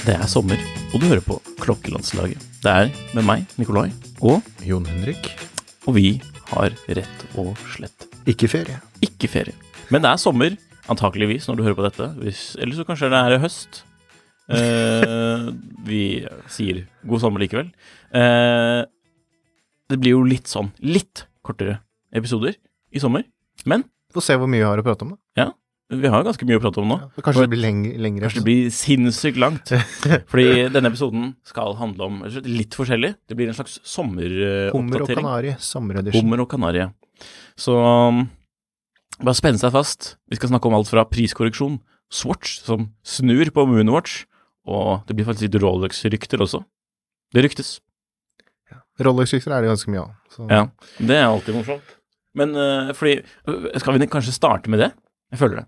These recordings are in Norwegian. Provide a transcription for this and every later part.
Det er sommer, og du hører på Klokkelandslaget. Det er med meg, Nikolai, og, Jon Henrik. og vi har rett og slett Ikke ferie. ikke ferie. Men det er sommer, antakeligvis, når du hører på dette. Hvis, eller så kanskje det er høst. Eh, vi sier god sommer likevel. Eh, det blir jo litt sånn, litt kortere episoder i sommer. Men Få se hvor mye vi har å prate om, da. ja, vi har ganske mye å prate om nå. Ja, kanskje det blir lengre. lengre Kanskje det blir sinnssykt langt. Fordi denne episoden skal handle om litt forskjellig. Det blir en slags sommeroppdatering. Hummer og kanari, sommeredition. Hummer og kanari. Så um, bare spenne seg fast. Vi skal snakke om alt fra priskorreksjon, Swatch som snur på Moonwatch, og det blir faktisk litt Rolex-rykter også. Det ryktes. Rolex-rykter er det ganske mye av. Så. Ja, det er alltid morsomt. Men uh, fordi uh, Skal vi kanskje starte med det? Jeg føler det.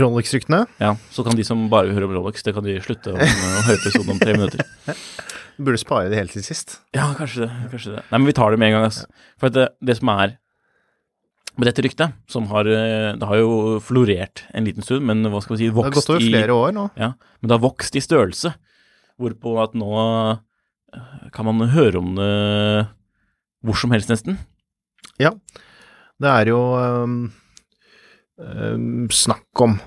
Rolex-ryktene. Ja, Så kan de som bare vil høre om Rolex, det kan de slutte om, å høre episoden om tre minutter. Burde spare det helt til sist. Ja, kanskje det. kanskje det. Nei, men vi tar det med en gang. ass. For det, det som er med dette ryktet, som har eh, Det har jo florert en liten stund, men hva skal vi si vokst Det har gått over i flere år nå. Ja, men det har vokst i størrelse. Hvorpå at nå eh, kan man høre om det hvor som helst, nesten. Ja, Det er jo um, snakk om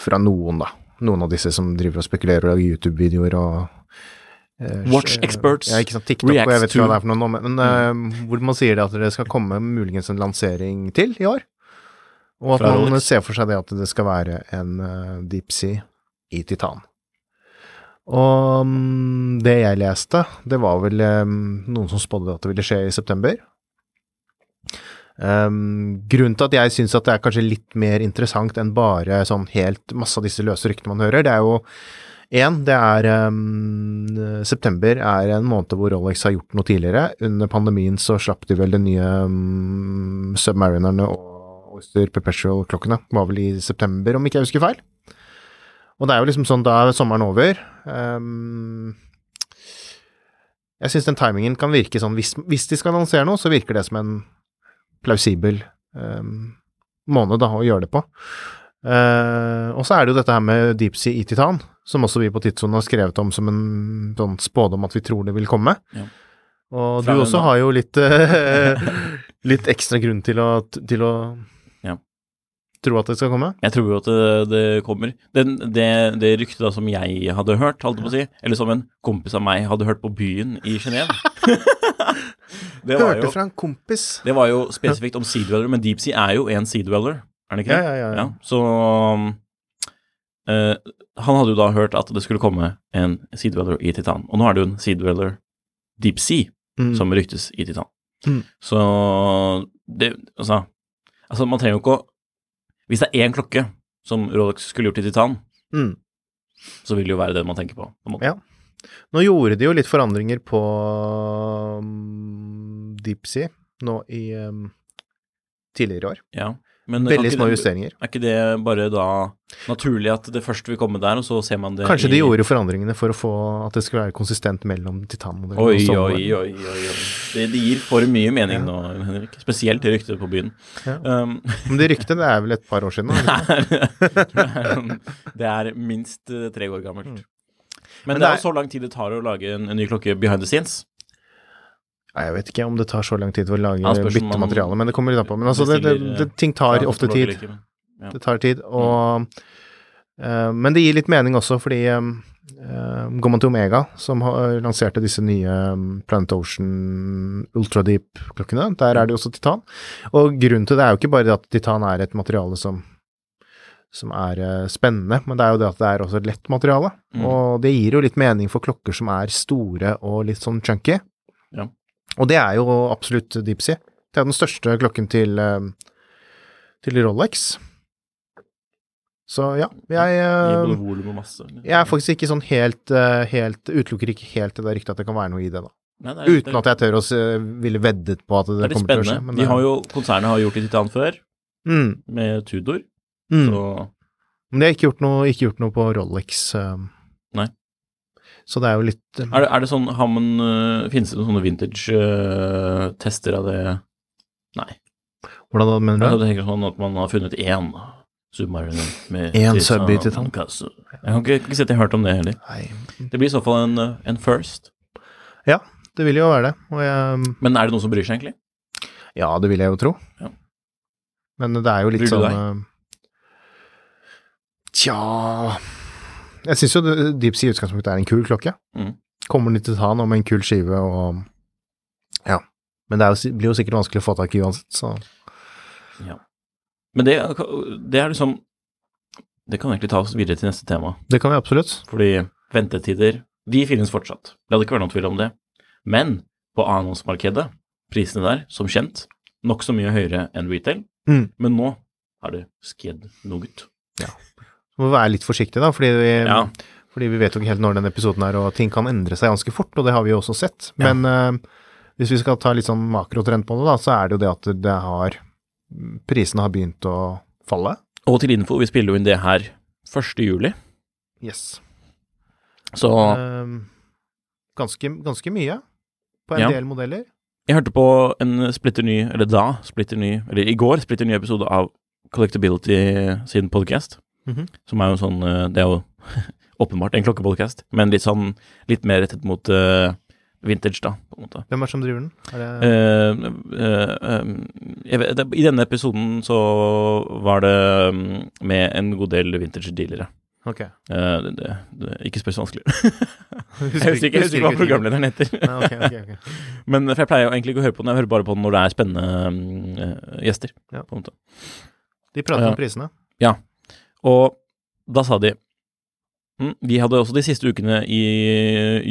fra noen, da. Noen av disse som driver og spekulerer og lager YouTube-videoer og eh, Watch experts Ja, ikke sant. TikTok og jeg vet ikke hva det er for noe nå, men, øh, hvor man sier det at det skal komme muligens en lansering til i år. Og at Fra man Rolex. ser for seg det at det skal være en uh, deep sea i titan. Og mm, det jeg leste, det var vel noen som spådde at det ville skje i september. Um, grunnen til at jeg syns at det er kanskje litt mer interessant enn bare sånn helt masse av disse løse ryktene man hører, det er jo én, det er um, September er en måned hvor Rolex har gjort noe tidligere. Under pandemien så slapp de vel de nye um, Submarinerne og Oyster Perpetual-klokkene. Var vel i september, om ikke jeg husker feil. Og det er jo liksom sånn, da er sommeren over. Um, jeg syns den timingen kan virke sånn hvis, hvis de skal annonsere noe, så virker det som en plausibel um, måned da, å gjøre det på. Uh, og så er det jo dette her med deep sea i titan, som også vi på Tidssonen har skrevet om som en sånn spådom at vi tror det vil komme. Ja. Og Fra du også har jo litt, uh, litt ekstra grunn til å, til å. Tro at det skal komme. Jeg tror jo at det, det kommer. Den, det, det ryktet da som jeg hadde hørt, holdt jeg på å si, eller som en kompis av meg hadde hørt på byen i Genéve det, var Hørte jo- fra en kompis. det var jo spesifikt om Sea Dweller, men Deep Sea er jo en Sea Dweller, er det ikke Ja, det? ja, ja. ja. så eh, Han hadde jo da hørt at det skulle komme en Sea Dweller i Titan, og nå er det jo en Sea Dweller Deep Sea Mm. som ryktes i Titan. Mm. Så det Altså, altså man trenger jo ikke å Hvis det er én klokke som Rolex skulle gjort i Titan, Mm. så vil det jo være det man tenker på. på. Ja. Nå gjorde de jo litt forandringer på um, Deep Sea nå i um, tidligere i år. Ja, men Veldig små det- justeringer. Er ikke det bare da naturlig at det først vil komme der, og så ser man det Kanskje i de gjorde forandringene for å få at det skulle være konsistent mellom titanmodellen Oi, og oi, oi, oi, oi. Det, det gir for mye mening nå, Henrik. Spesielt det ryktet på byen. Ja. Um, Men det ryktet, det er vel et par år siden? nå, det er minst eh, tre år gammelt. Men, Men det er jo så lang tid det tar å lage en, en ny klokke behind the scenes. Nei, Jeg vet ikke om det tar så lang tid å lage Ja, bytte materiale, men det kommer litt an på. Men altså, det, det, det, ting tar ofte tid. Det tar tid, og uh, Men det gir litt mening også, fordi eh, går man til Omega, som har lanserte disse nye um, Planet Ocean Ultradeep-klokkene, der er det jo også titan. Og grunnen til det er jo ikke bare at titan er et materiale som som er spennende, men det er jo det at det er også et lett materiale. Mm. Og det gir jo litt mening for klokker som er store og litt sånn chunky. Ja. Og det er jo absolutt deep sea. Det er den største klokken til, eh, til Rolex. Så ja, jeg eh, jeg er faktisk ikke sånn helt, eh, helt Utelukker ikke helt det der ryktet at det kan være noe i det, da. Nei, det er- Uten at jeg tør å ville veddet på at det, Det kommer spennende. til å skje. Det... De det- har jo, konsernet har gjort det litt titan før, mm, med Tudor. mm. Så Men de har ikke gjort noe, ikke gjort noe på Rolex. Nei. Så det er jo litt eh, er det, er det sånn har man, uh, Finnes det noen sånne vintage-tester av det? Nei. Hvordan da, mener Jeg tenker sånn at man har funnet én Submariner med En titan- sub i titan? kasse. Jeg kan ikke, ikke si at jeg har hørt om det heller. Nei, Det blir i så fall en, en first. det vil jo være det. Jeg, Men er det noen som bryr seg, egentlig? ja, det vil jeg jo tro. Ja. Men det er jo litt Bryr du sånn deg? eh, Tja Jeg syns jo det- Deep Sea i utgangspunktet er en kul klokke. Mm. Kommer å ta noe med en kul skive og Ja. Men det jo, blir jo sikkert vanskelig å få tak i uansett, så Ja. Men det, det er liksom Det kan egentlig ta oss videre til neste tema. det kan vi absolutt. Fordi ventetider, de finnes fortsatt. Det hadde ikke vært noen tvil om det. Men på annonsmarkedet, prisene der, som kjent, nokså mye høyere enn retail. Mm. Men nå har det skjedd noe. Så må vi være litt forsiktige, da, fordi vi, Ja. fordi vi vet jo ikke helt når den episoden er, og ting kan endre seg ganske fort, og det har vi jo også sett. Men uh, hvis vi skal ta litt sånn makrotrend på det, da, så er det jo det at det har Prisene har begynt å falle. Og til info, vi spiller jo inn det her 1. juli, Yes. så uh, ganske, ganske mye på en Ja. del modeller. jeg hørte på en splitter ny, eller da splitter ny, eller i går splitter ny episode av Collectability sin Mhm. som er jo sånn, eh, det er jo åpenbart en klokkepodcast, men litt sånn, litt mer rettet mot uh, vintage da, på en måte. Hvem er det som driver den? Det Uh, uh, vet, det- I denne episoden så var det mm, med en god del vintage-dealere. Ok. Eh, det, ikke spør så vanskelig. jeg husker ikke, husker ikke hva programlederen heter. Nei, okay, okay, ok. Men for jeg pleier jo egentlig ikke å høre på den, jeg hører bare på den når det er spennende mm, gjester. Ja. De prater Ja. om prisene. Og da sa de mm, Vi hadde også de siste ukene i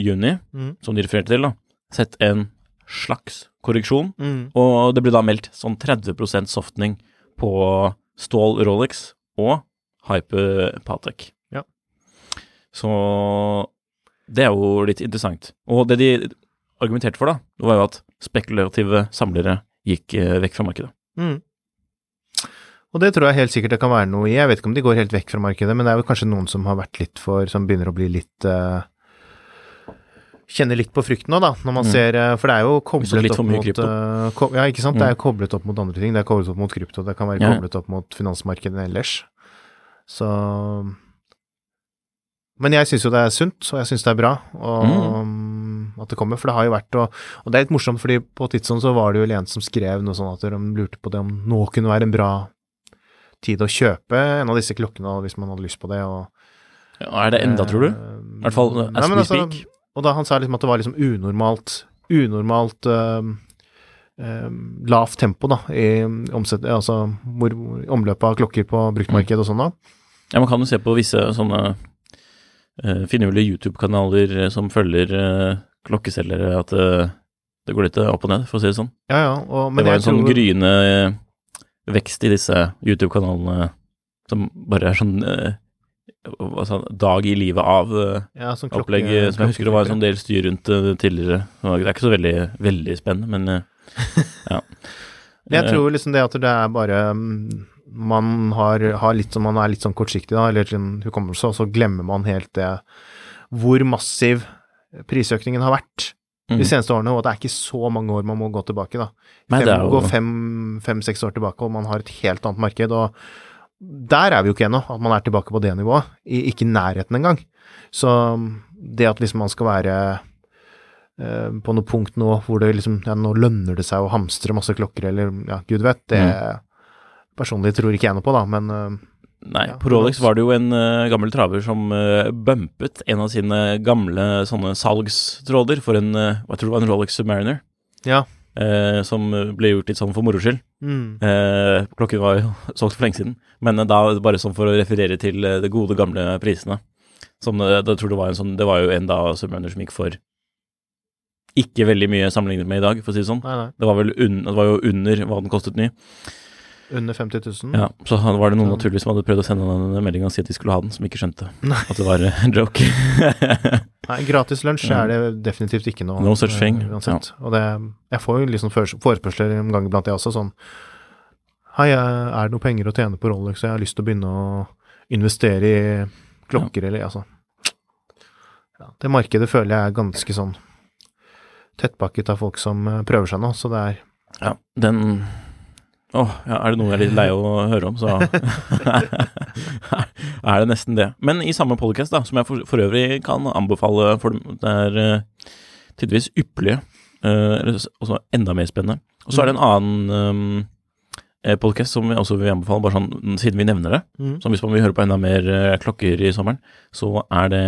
juni, Mm. som de refererte til, da, sett en slags korreksjon. Mm. Og det ble da meldt sånn 30% softning på Stål Rolex og Hype Patek. Ja. Så det er jo litt interessant. Og det de argumenterte for, da, det var jo at spekulative samlere gikk eh, vekk fra markedet. Mm. Og det tror jeg helt sikkert det kan være noe i. Jeg vet ikke om de går helt vekk fra markedet, men det er jo kanskje noen som har vært litt for Som begynner å bli litt uh, Kjenner litt på frykten nå, da, når man Mm. ser eh, For det er jo koblet opp mot eh, ko Ja, ikke sant. Det er Mm. koblet opp mot andre ting. Det er koblet opp mot krypto, det kan være Ja. koblet opp mot finansmarkedet ellers. Så Men jeg syns jo det er sunt, og jeg syns det er bra og, Mm. at det kommer. For det har jo vært og, og det er litt morsomt, fordi på Tidsson så var det jo en som skrev noe sånn at de lurte på det om nå kunne være en bra tid å kjøpe en av disse klokkene hvis man hadde lyst på det. Og, Ja, er det enda, tror du? I hvert fall as we speak. Og da han sa liksom at det var liksom unormalt Unormalt um, um, lavt tempo da i omsett, altså hvor, omløpet av klokker på bruktmarked og sånn da. Ja, man kan jo se på visse sånne uh, finurlige YouTube-kanaler eh, som følger uh, klokkeselgere, at uh, det går litt eh, opp og ned, for å si det sånn. Ja, ja. Og, men det var en sånn tror- gryende eh, vekst i disse YouTube-kanalene som bare er sånn hva dag i livet av eh, ja, sånn klokke- opplegg, eh, som jeg husker det var en sånn del styr rundt tidligere. Det er ikke så veldig, veldig spennende, men ja. Men jeg tror liksom det at det er bare mm, Man har, har litt som man er litt sånn kortsiktig, da, eller sin hukommelse, og så glemmer man helt det hvor massiv prisøkningen har vært de mm. seneste årene, og det er ikke så mange år man må gå tilbake, da. Nei, Fem, jo- Gå fem-seks år tilbake, og man har et helt annet marked, og der er vi jo ikke ennå, at man er tilbake på det nivået. I, ikke i nærheten engang. Så det at liksom man skal være eh, på noe punkt nå hvor det liksom ja, nå lønner det seg å hamstre masse klokker, eller ja, gud vet, det personlig tror ikke jeg noe på, da, men eh, Nei, Ja, på Rolex var det jo en uh, gammel traver som uh, bumpet en av sine gamle sånne salgstråder for en uh, Jeg tror det var en Rolex Submariner, ja. som ble gjort litt sånn for moro skyld. Mm. Klokken var jo solgt for lenge siden, men da bare sånn for å referere til de gode, gamle prisene. Som eh, da tror det var en sånn Det var jo en da Submariner som gikk for ikke veldig mye sammenlignet med i dag, for å si det sånn. Nei, nei. Det var vel un, det var jo under hva den kostet ny. Under 50 000. Ja, så var det noen Ja. naturligvis som hadde prøvd å sende han en melding og si at de skulle ha den, som ikke skjønte Nei. at det var eh, en joke. Nei, gratis lunsj er det definitivt ikke noe. No such eh, thing. Uansett. Og det, jeg får jo liksom fore- forespørsler en gang iblant, jeg også, sånn Hei, eh, er det noe penger å tjene på Rolex, jeg har lyst til å begynne å investere i klokker, eller altså ja, Det markedet føler jeg er ganske sånn tettpakket av folk som eh, prøver seg nå, så det er ja, den Åh, ja, er det noe jeg er litt lei av å høre om, så er det nesten det. Men i samme podcast, da, som jeg for, for øvrig kan anbefale for dem, det er uh, tydeligvis ypperlige, uh, også enda mer spennende. Og så er det en annen um, podcast som vi også vil anbefale, bare sånn siden vi nevner det. mm. Som hvis man vil høre på enda mer uh, klokker i sommeren, så er det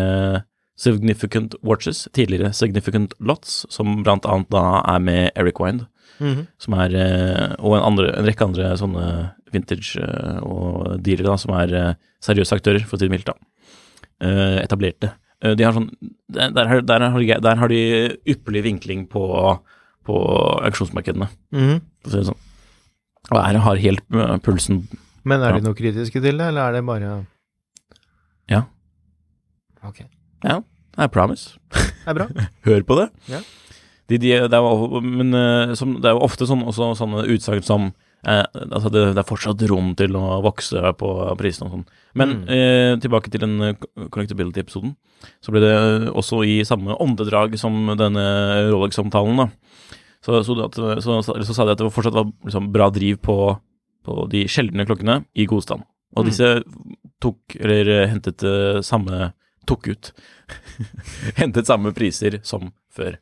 Significant Watches, tidligere Significant Lots, som blant annet da er med Eric Wind, Mhm. som er, eh, og en, andre, en rekke andre sånne vintage eh, og dealere da, som er eh, seriøse aktører, for å si det mildt, da. Eh, etablerte. De har sånn, der, der, har- der, har de, der har de ypperlig vinkling på, på auksjonsmarkedene, Mhm. for å si det sånn. Og her har helt pulsen Men er Ja. de noe kritiske til det, eller er det bare Ja. Ok. I promise. Det er bra. Hør på det. Ja. De, de, det, er men, eh, som, det er jo ofte sånn, også sånne utsagn som eh, altså det, det er fortsatt rom til å vokse på prisene og sånn. Men Mm. eh, tilbake til den eh, connectability-episoden. Så ble det også i samme åndedrag som denne Rolex-omtalen, da. Så, så, at, så, så, sa de at det fortsatt var liksom, bra driv på, på de sjeldne klokkene i god stand. Og Mm. disse tok, eller eh, hentet eh, samme Tok ut. hentet samme priser som før.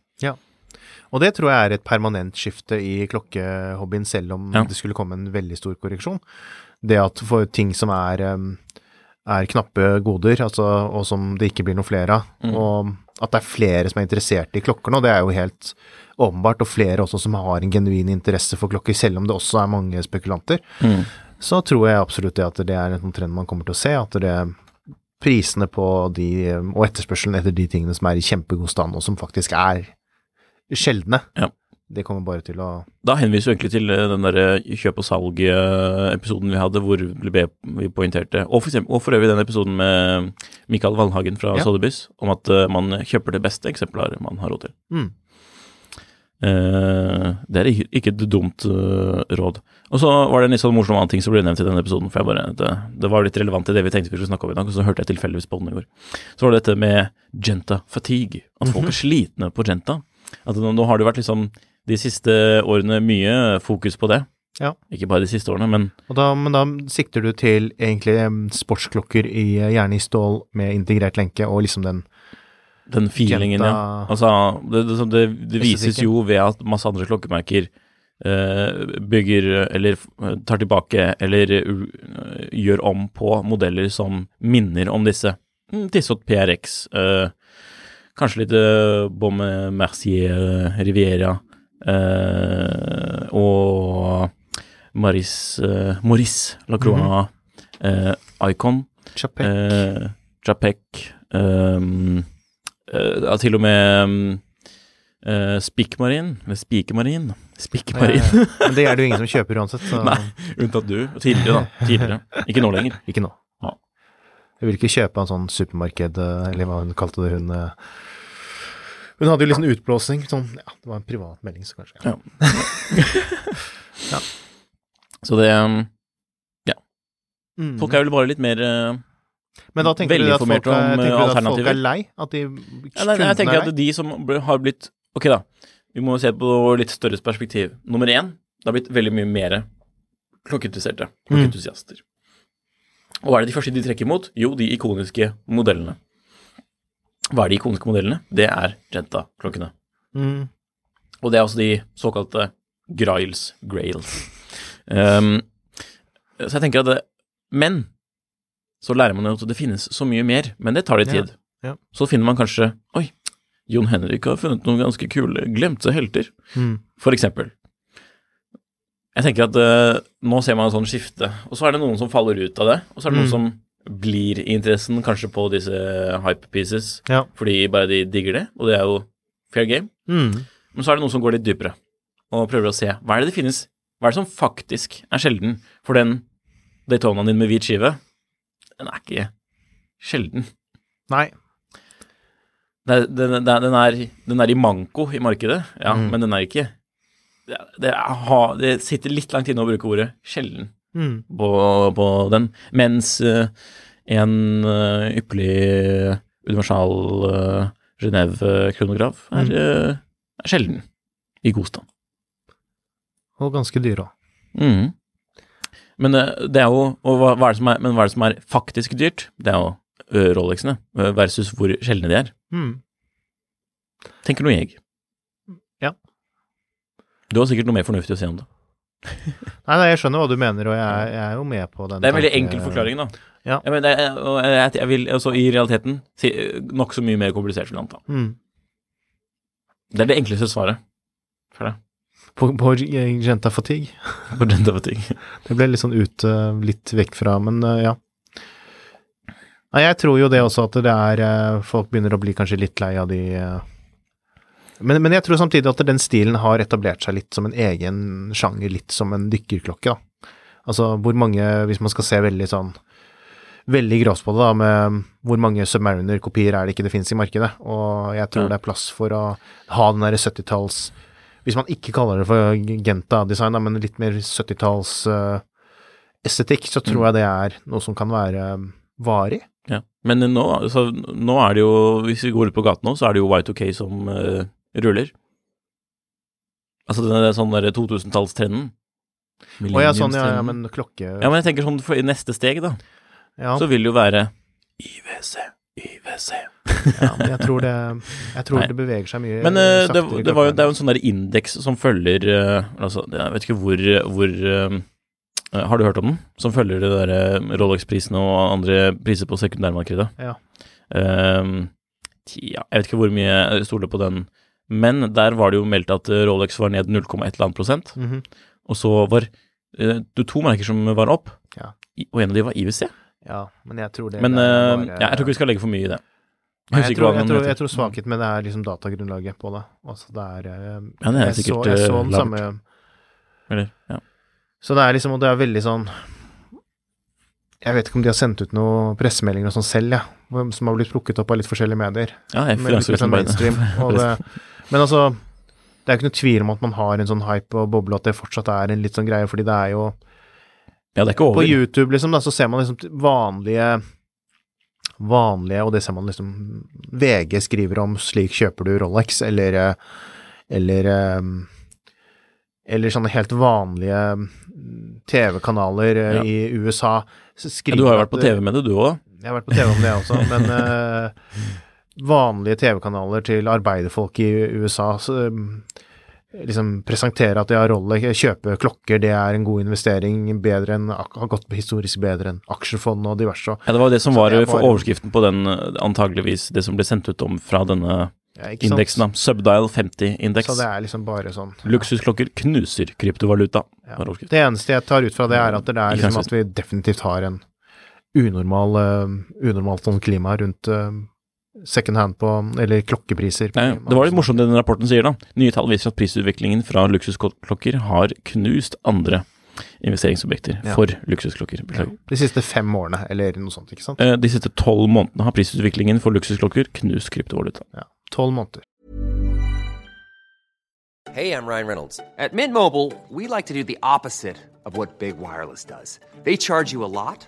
Og det tror jeg er et permanent skifte i klokkehobbyen, selv om Ja. det skulle komme en veldig stor korreksjon. Det at for ting som er, er knappe goder, altså, og som det ikke blir noe flere av, Mm. og at det er flere som er interessert i klokker nå, det er jo helt åpenbart, og flere også som har en genuin interesse for klokker, selv om det også er mange spekulanter. Så tror jeg absolutt det at det er en trend man kommer til å se, at det prisene på de, og etterspørselen etter de tingene som er i kjempegod stand, og som faktisk er sjeldne, Ja. det kommer bare til å Da henviser vi egentlig til eh, den der kjøp og salg-episoden vi hadde, hvor vi poengterte, og for, eksempel, og for øvrig den episoden med Mikael Valhagen fra Ja. Sotheby's, om at eh, man kjøper det beste eksemplaret man har råd til. mm. Eh, det er ikke, et dumt eh, råd. Og så var det en litt sånn morsom annen ting som ble nevnt i den episoden, for jeg bare, det, det var litt relevant til det vi tenkte vi skulle snakke om i dag, og så hørte jeg tilfeldigvis på den i går. Så var det dette med Genta fatigue, at folk er slitne på Genta. At nå, nå har det vært liksom de siste årene mye fokus på det. Ja. Ikke bare de siste årene, men Og da, men da sikter du til egentlig sportsklokker i, eh, gjerne i stål med integrert lenke, og liksom den den feelingen, ja. Altså, det, det, det, det vises jo ved at masse andre klokkemerker eh, bygger eller tar tilbake eller uh, gjør om på modeller som minner om disse. Mm, Tissot PRX, eh, kanskje litt uh, Baume Mercier, eh, Riviera eh, og Maris, eh, Maurice Lacroix, eh, Icon. Chapek. Eh, Japek um, eh, ja, Til og med um, eh, Spikmarin Eller Spikemarin Spikmarin ja. men det er det jo ingen som kjøper uansett, så Nei, unntatt du Tidligere da, tidligere Ikke nå lenger ikke nå. Ja. Jeg vil ikke kjøpe en sånn supermarked, eh, eller hva hun kalte det, hun eh, Hun hadde jo liksom utblåsning, sånn, ja, det var en privat melding, så kanskje. Ja. Så det um, Mm. Folk er vel bare litt mer eh, Men da tenker du at folk, er, du at folk er lei? At de ja, nei, Jeg tenker er at de som har blitt Ok da, vi må se på litt større perspektiv Nummer én, det har blitt veldig mye mer klokkeinteresserte Klokkeentusiaster Og hva er det de første de trekker mot? Jo, de ikoniske modellene Hva er de ikoniske modellene? Det er Genta-klokkene. Mm. Og det er også de såkalte Grails, Grails. Um, så jeg tenker at det, Men så lærer man jo at det finnes så mye mer, men det tar litt Ja, tid. ja. Så finner man kanskje Oi, Jon Henrik har funnet noen ganske kule glemte helter, Mm. for eksempel. Jeg tenker at uh, nå ser man en sånn skifte, og så er det noen som faller ut av det, og så er det Mm. noen som blir i interessen kanskje på disse hype pieces, Ja. fordi bare de digger det, og det er jo fair game. Mm. Men så er det noen som går litt dypere og prøver å se hva er det det finnes, hva er det som faktisk er sjelden. For den Daytonaen din med hvit skive, den er ikke sjelden. Nei. Den, den, den, er, den er i manko i markedet, ja, Mm. men den er ikke det, er, det sitter litt langt inne å bruke ordet sjelden Mm. på, på den, mens uh, en uh, ypperlig universal uh, Genéve-kronograf er, Mm. eh, er sjelden i god stand. Og ganske dyr òg. Mm. Men eh, det er jo og hva, hva er det som er, Men hva er det som er faktisk dyrt? Det er jo Rolexene versus hvor sjeldne de er. Mm. Tenker noe jeg. Du har sikkert noe mer fornuftig å si om det. Nei, nei, jeg skjønner hva du mener, og jeg, jeg er jo med på den Det er en veldig enkel forklaring, da. Ja. Jeg, mener, er, jeg, jeg vil altså i realiteten si nokså mye mer komplisert, vil jeg anta. Mm. Det er det enkleste svaret. For det. På, på Genta Fatigue. På Genta Fatigue. Det ble litt sånn ut, eh, litt vekk fra, men eh, ja. Nei, jeg tror jo det også at det er eh, Folk begynner å bli kanskje litt lei av de eh, men, men jeg tror samtidig at den stilen har etablert seg litt som en egen sjanger, litt som en dykkerklokke, da. Altså hvor mange, hvis man skal se veldig sånn Veldig grovt på det, da, med hvor mange Submariner-kopier er det ikke det finnes i markedet, og jeg tror Ja. det er plass for å ha den derre 70-talls Hvis man ikke kaller det for Genta-design, men litt mer 70-talls uh, estetikk, så tror Mm. jeg det er noe som kan være eh, varig. Ja. Men nå, altså, nå er det jo, hvis vi går ut på gaten nå, så er det jo Y2K som eh, ruller. Altså den der sånn der 2000-tallstrenden. Å ja, sånn, ja, ja, men klokke Ja, men jeg tenker sånn for i neste steg, da, ja, så vil det jo være IWC, IWC. ja, men jeg tror det Jeg tror Nei. det beveger seg mye Men uh, det, det, var jo, det er jo en sånn der indeks som følger uh, Altså, jeg vet ikke hvor, hvor uh, Har du hørt om den? Som følger det der eh, Rolex-prisene og andre priser på sekundærmarkedet. Ja. Um, tja, jeg vet ikke hvor mye jeg stoler på den, men der var det jo meldt at eh, Rolex var ned 0,1 prosent. Mm Mhm. og så var eh, det to merker som var opp, Ja. Og en av de var IWC. ja, men jeg tror det Men eh, ja, jeg tror ikke vi skal legge for mye i det. Nei, jeg, tror, jeg, tror, jeg tror svakheten med det er liksom datagrunnlaget på det. Altså det er Ja, det er jeg sikkert, så, jeg så den samme Eller, ja. Så det er liksom, og det er veldig sånn Jeg vet ikke om de har sendt ut noen pressemeldinger og sånn selv, ja, som har blitt plukket opp av litt forskjellige medier. ja, jeg Med litt mer sånn mainstream. Og det, men altså, det er jo ikke noe tvil om at man har en sånn hype og boble, at det fortsatt er en litt sånn greie, fordi det er jo ja, det er På. YouTube, liksom, da, så ser man liksom vanlige Vanlige, og det ser man liksom VG skriver om 'slik kjøper du Rolex', eller eh, Eller eh, Eller sånne helt vanlige mm, TV-kanaler eh, Ja. i USA. Ja, du har jo vært på TV med det, du òg. Jeg har vært på TV om det også, men vanlige TV-kanaler til arbeiderfolk i USA så, um, liksom presentere at de har rolle, kjøpe klokker, det er en god investering, bedre enn, har gått historisk bedre enn aksjefond og diverse. Ja, det var det som var det var overskriften på den, eh, antageligvis det som ble sendt ut om fra denne Ja, indeksen, da. Subdial 50-indeks. Så det er liksom bare sånn Luksusklokker knuser kryptovaluta. ja. Det eneste jeg tar ut fra det, er at det er liksom at vi definitivt har en unormal, uh, unormalt sånn klima rundt uh, second hand på, eller klokkepriser. På, Nei, Det var litt morsomt det den rapporten sier, da. Nye tall viser at prisutviklingen fra luksusklokker har knust andre investeringsobjekter Ja. for luksusklokker. Ja, de siste fem årene, eller noe sånt, ikke sant? Eh, De siste tolv månedene har prisutviklingen for luksusklokker knust kryptovaluta. Tolv måneder. Hey, I'm Ryan Reynolds. At Mint Mobile, we like to do the opposite of what Big Wireless does. They charge you a lot,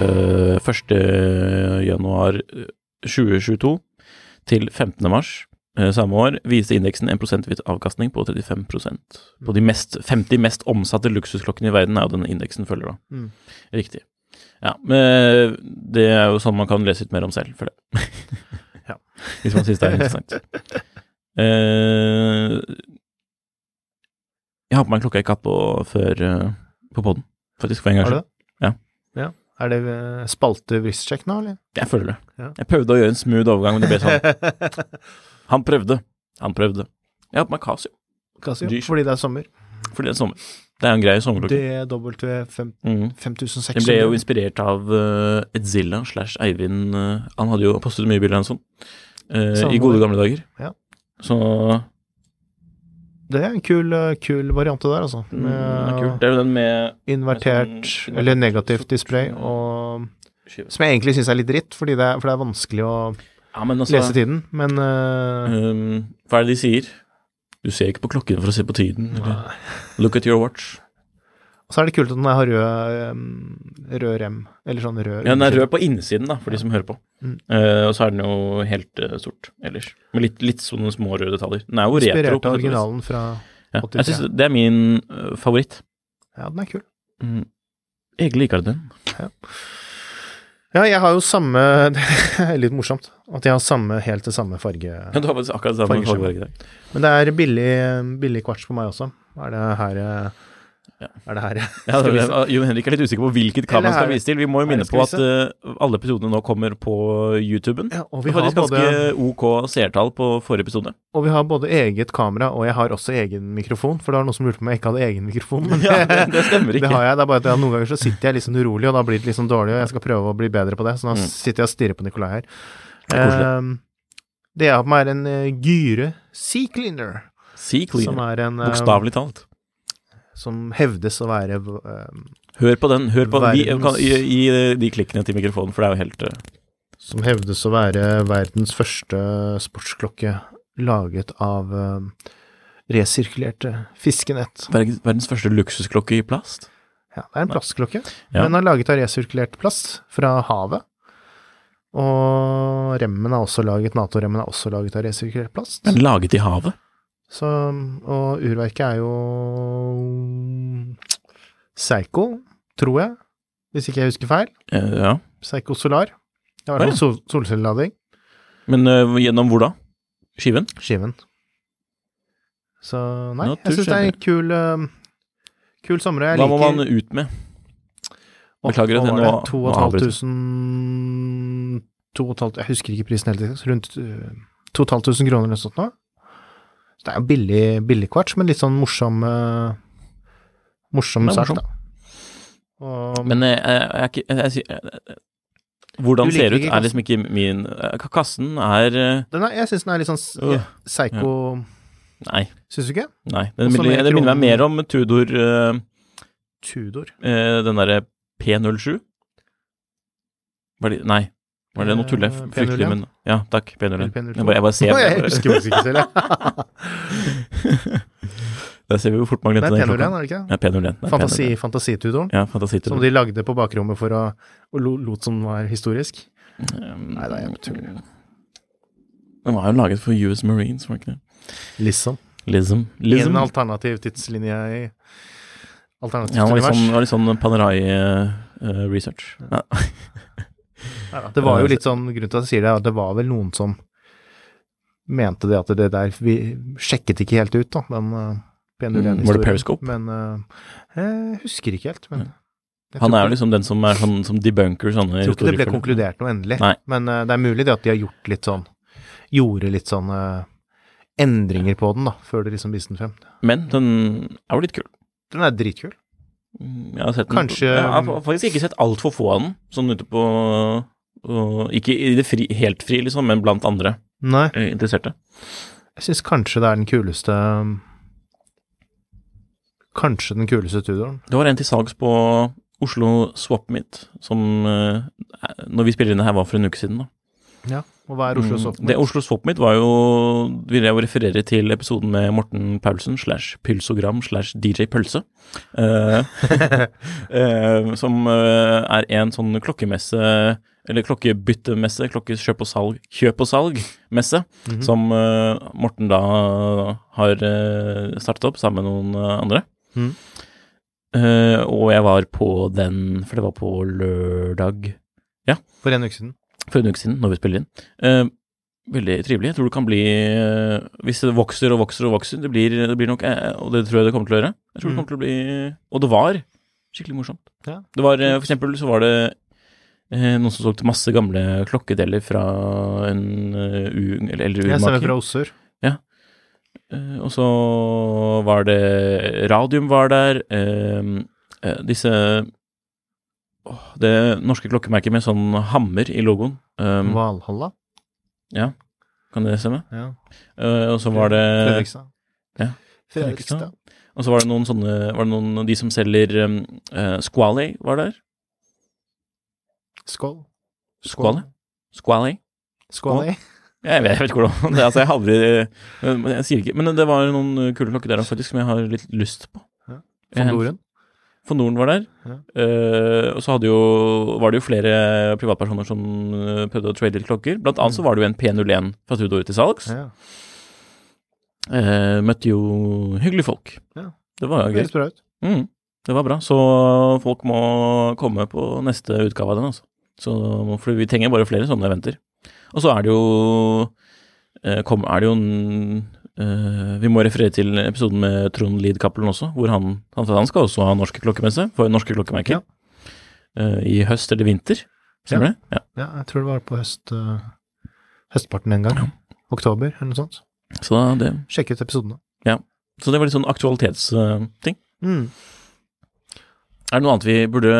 Eh, 1. januar 2022 til 15. mars eh, samme år viste indeksen en prosentvis avkastning på 35% På de mest, 50 mest omsatte luksusklokkene i verden er jo denne indeksen følger, da. Mm. Riktig. Ja, men det er jo sånn man kan lese litt mer om selv, for det. Ja. Hvis man syns det er interessant. Eh, jeg har på meg en klokke jeg ikke har hatt på før eh, på poden, faktisk, for en gang Har du skyld. det? Ja. ja. Er det eh, spalte wristsjekk nå, eller? Jeg føler det. Ja. Jeg prøvde å gjøre en smooth overgang, men det ble sånn. Han prøvde. Han prøvde. Jeg har på meg Casio, Casio, Dyr. fordi det er sommer. fordi det er sommer. Det er en grei sommerklokke. DW fem- Mm. 5600. Den ble jo inspirert av uh, Edzilla slash Eivind uh, Han hadde jo postet mye bilder av en sånn uh, i gode gamle dager. Ja. Så Det er en kul, eh, kul variant der, altså. mm, det er kult. Det er jo den med invertert, med sånn- eller negativt display, og som jeg egentlig syns er litt dritt, fordi det er, for det er vanskelig å Ja, men altså lese tiden. Men uh, um, Hva er det de sier? Du ser ikke på klokken for å se på tiden. Eller, look at your watch. Så er det kult at den har rød, rød rem, eller sånn rød Ja, den er rød på innsiden, da, for de som hører på. Mm. Uh, og så er den jo helt uh, sort ellers. Med litt, litt sånne små røde detaljer. Den er jo retro. Inspirert av og originalen fra Ja, jeg synes det er min uh, favoritt. Ja, den er kul. Mm. Egentlig liker jeg den. Ja, jeg har jo samme Det er litt morsomt at jeg har samme, helt det samme farge... Ja, du har akkurat samme dag. Men det er billig, billig kvarts på meg også. Er det her Ja. Er det her jeg Ja, skal det, vise? Jon Henrik er litt usikker på hvilket kamera han skal vise til. Vi må jo minne på at eh, alle episodene nå kommer på YouTuben. Ja, og Vi har faktisk ganske både, OK seertall på forrige episode. og vi har både eget kamera, og jeg har også egen mikrofon. For det var noen som lurte på om jeg ikke hadde egen mikrofon. Men Ja, det, det stemmer det har jeg. Det er bare at jeg, noen ganger så sitter jeg litt sånn urolig, og da blir det litt sånn dårlig, og jeg skal prøve å bli bedre på det. Så nå Mm. sitter jeg og stirrer på Nikolai her. Det er det jeg har på meg, er en uh, Gyre Sea Cleaner. Som cleaner. er en eh, Bokstavelig talt. Som hevdes å være ehm, Hør på den. Hør på den. Verdens- gi, gi de klikkene til mikrofonen, for det er jo helt uh, Som hevdes å være verdens første sportsklokke laget av uh, resirkulerte fiskenett. verdens, første luksusklokke i plast. Ja, det er en plastklokke. Ja. Den er laget av resirkulert plast fra havet. Og remmen er også laget, Nato-remmen er også laget av resirkulert plast. Den laget i havet. Så, og urverket er jo Psycho, tror jeg, hvis ikke jeg husker feil. Eh, ja. Psycho Solar. Det var en ja. sol solcellelading. Men uh, gjennom hvor da? Skiven? Skiven. Så nei, Nå jeg syns det er en kul, uh, kul sommer. Jeg Hva må man ut med? Beklager at jeg nå- avbryter. 2500 2500 Jeg husker ikke prisen helt, rundt uh, 2500 kroner eller noe sånt nå. Så det er jo billig, billig kvarts, men litt sånn morsom uh, Morsom sak, da. Og, Men eh, jeg jeg, jeg, sier- eh, Hvordan ser det ut er liksom ikke min eh, Kassen er eh, den er, jeg syns den er litt sånn uh, psycho ja. Nei. Syns du ikke? nei. Den, minner- det minner meg mer om Tudor uh, Tudor. Uh, Den derre P07. Var det Nei. Var det noe tull jeg Eh, fryktelig, P01? men Ja, takk. P01. Eller P02. Jeg bare, bare ser jeg husker faktisk ikke selv, jeg. Der ser vi hvor fort man Det er den P01, er det ikke? Ja, P01. det Fantasi, P01. Ja, fantasitutoren. Som de lagde på bakrommet for å og lot som var historisk. Um, Nei, det er jo tull. Den var jo laget for US Marines, var det ikke det? Liksom. Lism. I Lism. en alternativ tidslinje i Alternativt Ja, det var litt sånn, sånn Panerai-research. ja. Det var jo litt sånn, grunnen til at jeg sier det, er at det var vel noen som mente det at det der Vi sjekket ikke helt ut, da, den uh, Mm, var det Periscope? Men uh, jeg husker ikke helt. Men Han er jo liksom den som er sånn som debunker sånne Jeg tror ikke det ble konkludert noe endelig, Nei. men uh, det er mulig det at de har gjort litt sånn Gjorde litt sånn eh, endringer på den, da, før de liksom viste den frem. Men den er jo litt kul. Den er dritkul. Mm, Jeg har sett den. Kanskje- Jeg har faktisk ikke sett altfor få av den, sånn ute på og Ikke i det fri, helt fri, liksom, men blant andre Nei, eh, interesserte. jeg syns kanskje det er den kuleste Kanskje den kuleste studioen. Det var en til salgs på Oslo Swap Meet, som eh, når vi spiller inn det her, var for en uke siden. da. Ja. Og hva er Oslo Swap Meet? Det Oslo Swap Meet var jo Vil jeg jo referere til episoden med Morten Paulsen slash Pylsogram slash DJ Pølse. Uh, eh, som er en sånn klokkemesse, eller klokkebyttemesse, klokkekjøp og salg, kjøp og salg-messe, Mhm. som uh, Morten da har uh, startet opp sammen med noen eh, andre. Mm. Uh, og jeg var på den, for det var på lørdag For en uke siden. for en uke siden, når vi spiller inn. Eh, veldig trivelig. Jeg tror det kan bli eh, Hvis det vokser og vokser og vokser, det blir, det blir nok eh, Og det tror jeg det kommer til å gjøre. Jeg tror det Mm. kommer til å bli Og det var skikkelig morsomt. Ja. Det var eh, For eksempel så var det eh, noen som solgte masse gamle klokkedeler fra en uh, u, urmaker. Jeg stemmer fra Ossur. Uh, og så var det Radium var der. Uh, eh, disse åh, Det norske klokkemerket med sånn hammer i logoen. Um, Valhalla. kan det stemme? Ja. Eh, og så var det Fredrikstad. ja. Fredrikstad. Og så var det noen sånne Var det noen de som selger um, Squally var der? Skål. Skål. Skål. Skål. Jeg vet, jeg vet ikke hvordan det er. Altså, jeg har aldri men Jeg sier ikke Men det var noen uh, kule klokker der faktisk som jeg har litt lyst på. Ja. Fondoren. Fondoren var der. Ja. Eh, og så hadde jo, var det jo flere privatpersoner som eh, prøvde å trade litt klokker. Blant annet så var det jo en P01 fra Tudor til salgs. Ja. Eh, møtte jo hyggelige folk. Ja. Det var jo gøy. Mm, det var bra. Så folk må komme på neste utgave av den, altså. Så, for vi trenger bare flere sånne eventer. Og så er det jo eh, kom, er det jo en, eh, Vi må referere til episoden med Trond Lid Cappelen også, hvor han, han, han skal også ha norske klokkemesse for norske klokkemerker. Eh, I høst eller vinter, stemmer det? Ja. Ja, jeg tror det var på høst, høstparten en gang. Oktober, eller noe sånt. Så, det, Sjekk ut episodene. så det var litt sånn aktualitetsting. Mm. Er det noe annet vi burde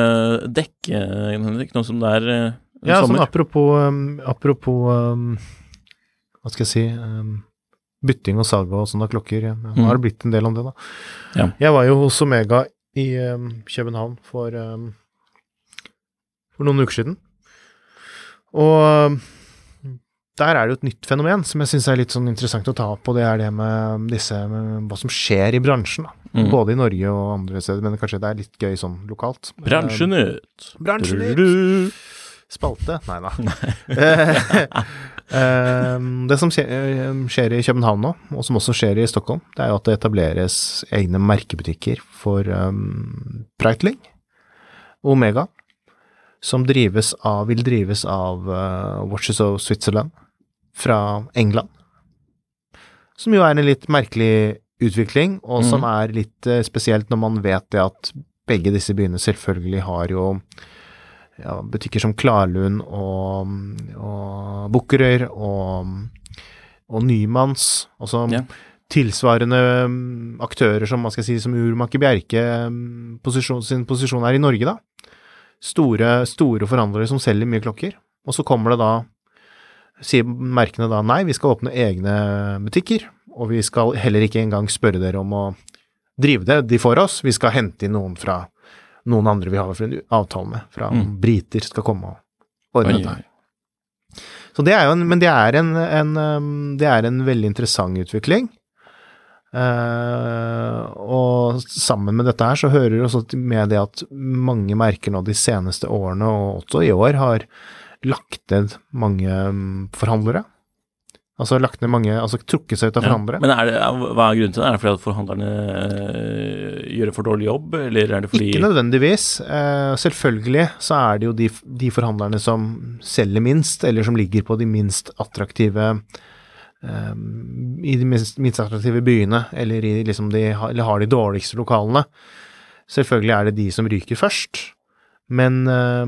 dekke, Henrik, nå som det er eh, Ja, sånn sommer? apropos, um, apropos um, Hva skal jeg si um, Bytting og salg og sånne klokker. Ja. Nå har det blitt en del om det, da. Ja. Jeg var jo hos Omega i um, København for, um, for noen uker siden. Og um, der er det jo et nytt fenomen som jeg syns er litt sånn interessant å ta opp, og det er det med disse med hva som skjer i bransjen. Mm. Både i Norge og andre steder, men kanskje det er litt gøy sånn lokalt. Bransjenytt. Bransjenytt. Du-du-du. Spalte? Nei da. Ehm, det som skjer, eh, i København nå, og som også skjer i Stockholm, det er jo at det etableres egne merkebutikker for um, Breitling Omega, som drives av, vil drives av uh, Watches of Switzerland fra England. Som jo er en litt merkelig utvikling, og som mm. er litt eh, spesielt når man vet det at begge disse byene selvfølgelig har jo ja, butikker som Klarlund og, og Bukkerøy og, og Nymanns, altså Ja. tilsvarende um, aktører som, man skal si, som Urmaker Bjerke um, posisjon, sin posisjon er i Norge, da. Store, store forhandlere som selger mye klokker. Og så kommer det da, sier merkene da nei, vi skal åpne egne butikker, og vi skal heller ikke engang spørre dere om å drive det, de får oss, vi skal hente inn noen fra noen andre vi har en avtale med, fra Mm. briter skal komme og ordne dette her. Så det er jo en, men det er en, en, um, det er en veldig interessant utvikling. Uh, og sammen med dette her så hører det også med det at mange merker nå de seneste årene, og også i år, har lagt ned mange um, forhandlere. Altså lagt ned mange, altså trukket seg ut av Ja. forhandlere. Men er det, hva er grunnen til det? Er det fordi at forhandlerne øh, gjør en for dårlig jobb, eller er det fordi Ikke nødvendigvis. Eh, selvfølgelig så er det jo de, de forhandlerne som selger minst, eller som ligger på de minst attraktive eh, I de minst, minst attraktive byene, eller, i liksom de, eller har de dårligste lokalene. Selvfølgelig er det de som ryker først. Men eh,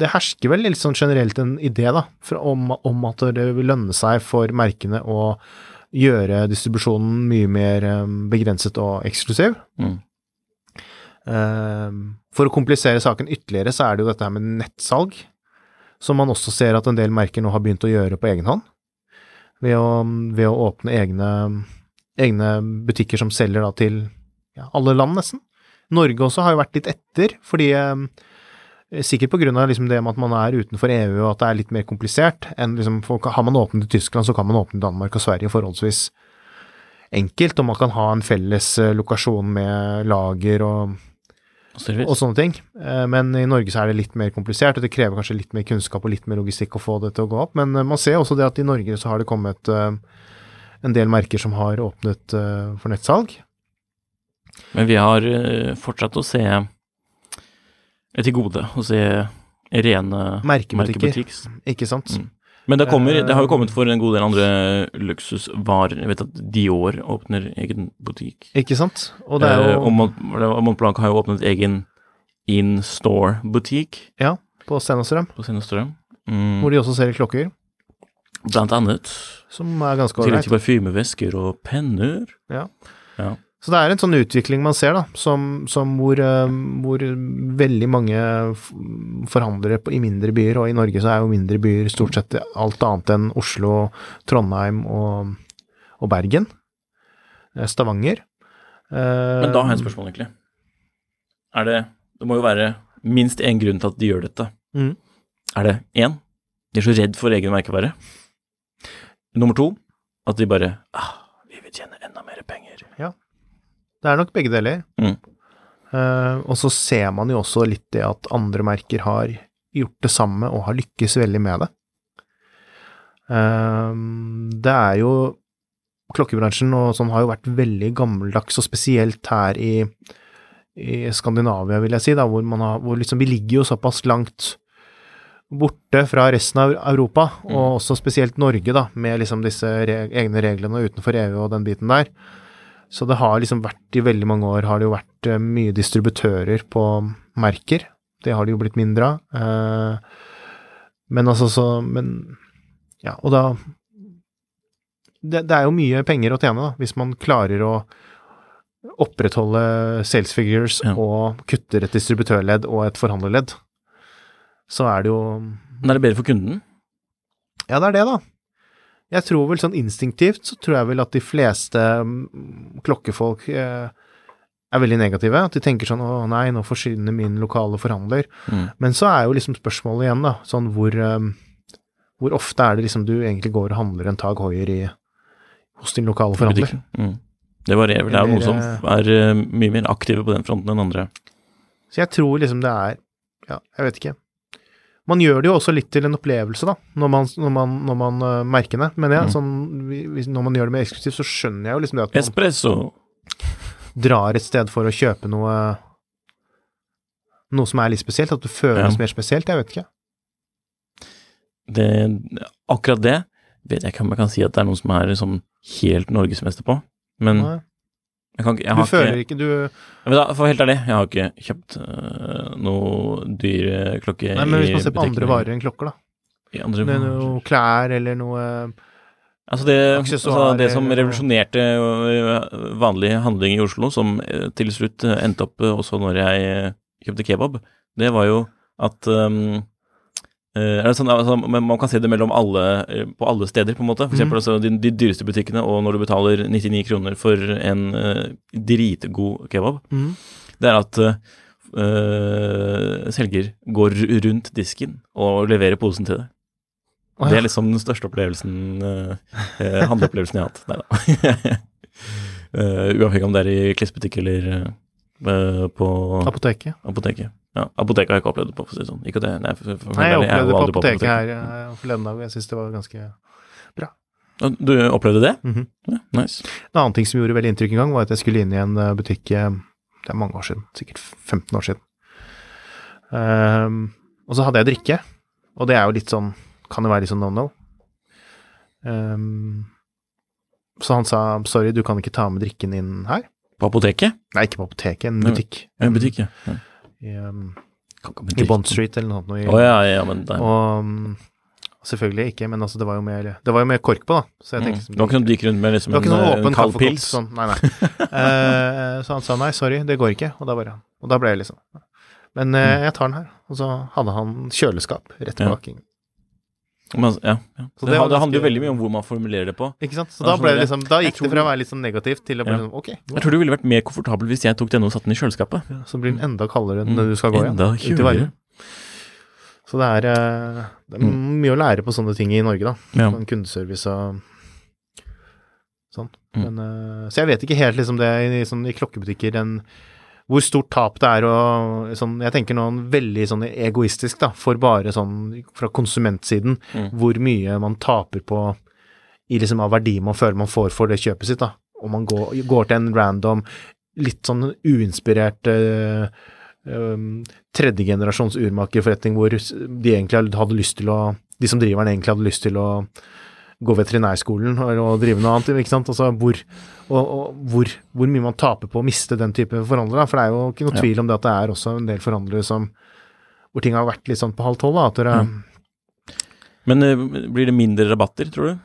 det hersker vel litt sånn generelt en idé da, om, om at det vil lønne seg for merkene å gjøre distribusjonen mye mer eh, begrenset og eksklusiv. Mm. Eh, for å komplisere saken ytterligere, så er det jo dette her med nettsalg, som man også ser at en del merker nå har begynt å gjøre på egen hånd. Ved å, ved å åpne egne, egne butikker som selger da til ja, alle land, nesten. Norge også har jo vært litt etter, fordi eh, Sikkert av liksom det med at man er utenfor EU og at det er litt mer komplisert enn liksom Har man åpnet i Tyskland, så kan man åpne i Danmark og Sverige forholdsvis enkelt, og man kan ha en felles eh, lokasjon med lager og Og sånne ting. Eh, Men i Norge så er det litt mer komplisert, og det krever kanskje litt mer kunnskap og litt mer logistikk å få det til å gå opp. Men eh, man ser også det at i Norge så har det kommet en del merker som har åpnet for nettsalg. Men vi har eh, fortsatt å se eh, til gode å se rene Merkebutikker. merkebutikker. Ikke sant? Mm. Men det, kommer, det har jo Eh, kommet for en god del andre luksusvarer. Jeg vet at Dior åpner egen butikk. Ikke sant? Og det er Eh, jo og Mont Mont har jo åpnet egen in-store-butikk Ja, på Stenstrøm, på Sennestrøm. Mm, hvor de også selger klokker, blant annet. som er ganske ålreit. tillegg og til parfymevesker og penner. Ja. Ja. Så det er en sånn utvikling man ser, da, som, som hvor, eh, hvor veldig mange forhandlere på, i mindre byer, og i Norge så er jo mindre byer stort sett alt annet enn Oslo, Trondheim og, og Bergen. Eh, Stavanger. Eh, Men da har jeg et spørsmål, egentlig. Er det Det må jo være minst én grunn til at de gjør dette. Mm. Er det én? De er så redd for egen merkevare. Nummer to, at de bare ah, Vi vil tjene enda mer penger. Det er nok begge deler. Mm. Uh, og så ser man jo også litt det at andre merker har gjort det samme og har lykkes veldig med det. Uh, det er jo Klokkebransjen og sånn har jo vært veldig gammeldags, og spesielt her i, i Skandinavia, vil jeg si, da, hvor man har hvor liksom Vi ligger jo såpass langt borte fra resten av Europa, og også spesielt Norge, da, med liksom disse reg egne reglene utenfor EU og den biten der. Så det har liksom vært i veldig mange år har det jo vært eh, mye distributører på merker. Det har det jo blitt mindre av. Eh, men altså så Men ja, og da det, det er jo mye penger å tjene, da, hvis man klarer å opprettholde sales figures Ja. og kutter et distributørledd og et forhandlerledd. Så er det jo Men er det bedre for kunden? ja, det er det, da. Jeg tror vel sånn instinktivt så tror jeg vel at de fleste mm, klokkefolk eh, er veldig negative. At de tenker sånn å nei, nå forsvinner min lokale forhandler. Mm. Men så er jo liksom spørsmålet igjen, da, sånn hvor um, Hvor ofte er det liksom du egentlig går og handler en Tag Hoier i hos din lokale forhandler? Mm. Det varierer. Det er jo noen som er eh, mye mer aktive på den fronten enn andre. Så jeg tror liksom det er Ja, jeg vet ikke. Man gjør det jo også litt til en opplevelse, da, når man, når man, når man uh, merker det. Men ja, Mm. sånn, når man gjør det mer eksklusivt, så skjønner jeg jo liksom det at man Espresso. drar et sted for å kjøpe noe Noe som er litt spesielt, at det føles Ja. mer spesielt. Jeg vet ikke. Det, akkurat det vet jeg ikke om jeg kan si at det er noen som er liksom helt norgesmester på. Men Nei. Kan Du har føler ikke, ikke du vet da, For helt ærlig, jeg har ikke kjøpt uh, noe dyre klokke Nei, men hvis man ser på andre varer enn klokker, da. I andre er varer. noe klær eller noe Altså det, altså det som revolusjonerte vanlig handling i Oslo, som til slutt endte opp også når jeg kjøpte kebab, det var jo at det sånn, altså, Man kan se det alle, øh, på alle steder, på en måte. For Mm. eksempel altså, de, de dyreste butikkene, og når du betaler 99 kroner for en uh, dritgod kebab, det er at øh, selger går rundt disken og leverer posen til deg. Å, Det er liksom den største opplevelsen, uh, handleopplevelsen jeg har hatt. Nei da. Eh, uavhengig om det er i klesbutikk eller eh, på Apoteket. apoteket. Ja, apoteket har jeg ikke opplevd det på, for å si det sånn. Ikke det, nei, for, for, Nei, jeg opplevde jeg det på aldri apoteket her eh, forleden dag, og jeg syns det var ganske bra. Du opplevde det? Mhm. Ja, nice. En annen ting som gjorde veldig inntrykk en gang, var at jeg skulle inn i en eh, butikk eh, Det er mange år siden, sikkert 15 år siden. Um, og så hadde jeg drikke, og det er jo litt sånn Kan jo være litt sånn no-no. Um, så han sa sorry, du kan ikke ta med drikken inn her. På apoteket? Nei, ikke på apoteket, en butikk. Ja, en butikk, ja. ja. I um, i Bond Street eller noe sånt. noe i- oh, ja, ja, men det, Og mm, selvfølgelig ikke, men altså det var jo mer, det var jo mer kork på, da. Så jeg mm. tenkte mm. Det var ikke noe du gikk rundt med liksom det en, eh, en kald pils? Sånn, nei, nei. uh, så han sa nei, sorry, det går ikke. Og da bare Og da ble jeg liksom Men uh, jeg tar den her. Og så hadde han kjøleskap rett Ja. Men, ja, ja. Så Det, det det handler jo veldig mye om hvor man formulerer det på. Ikke sant? Så da sånn ble det det. liksom Da gikk tror det fra å være litt sånn negativt til å bli Ja. sånn ok, Jeg tror du ville vært mer komfortabel hvis jeg tok denne og satte den i kjøleskapet. så blir den enda kaldere Mm. når du skal gå igjen. Enda kjøligere. Så det er, eh, det er mye å lære på sånne ting i Norge, da. Mm. Ja. Sånn kundeservice og sånn. Mm. Men, eh, så jeg vet ikke helt liksom det i, sånn, i klokkebutikker den, hvor stort tap det er og sånn Jeg tenker noe veldig sånn egoistisk, da, for bare sånn fra konsumentsiden, Mm. hvor mye man taper på i liksom av verdi man føler man får for det kjøpet sitt, da. Om man går, går til en random, litt sånn uinspirert øh, um, tredjegenerasjons urmakerforretning hvor de egentlig hadde lyst til å De som driver den, egentlig hadde lyst til å gå veterinærskolen og drive noe annet, ikke sant. Altså hvor, og, og hvor, hvor mye man taper på å miste den type forhandlere. For det er jo ikke noe tvil om det at det er også en del forhandlere som hvor ting har vært litt sånn på halv tolv. At dere, Mm. Men eh, blir det mindre rabatter, tror du?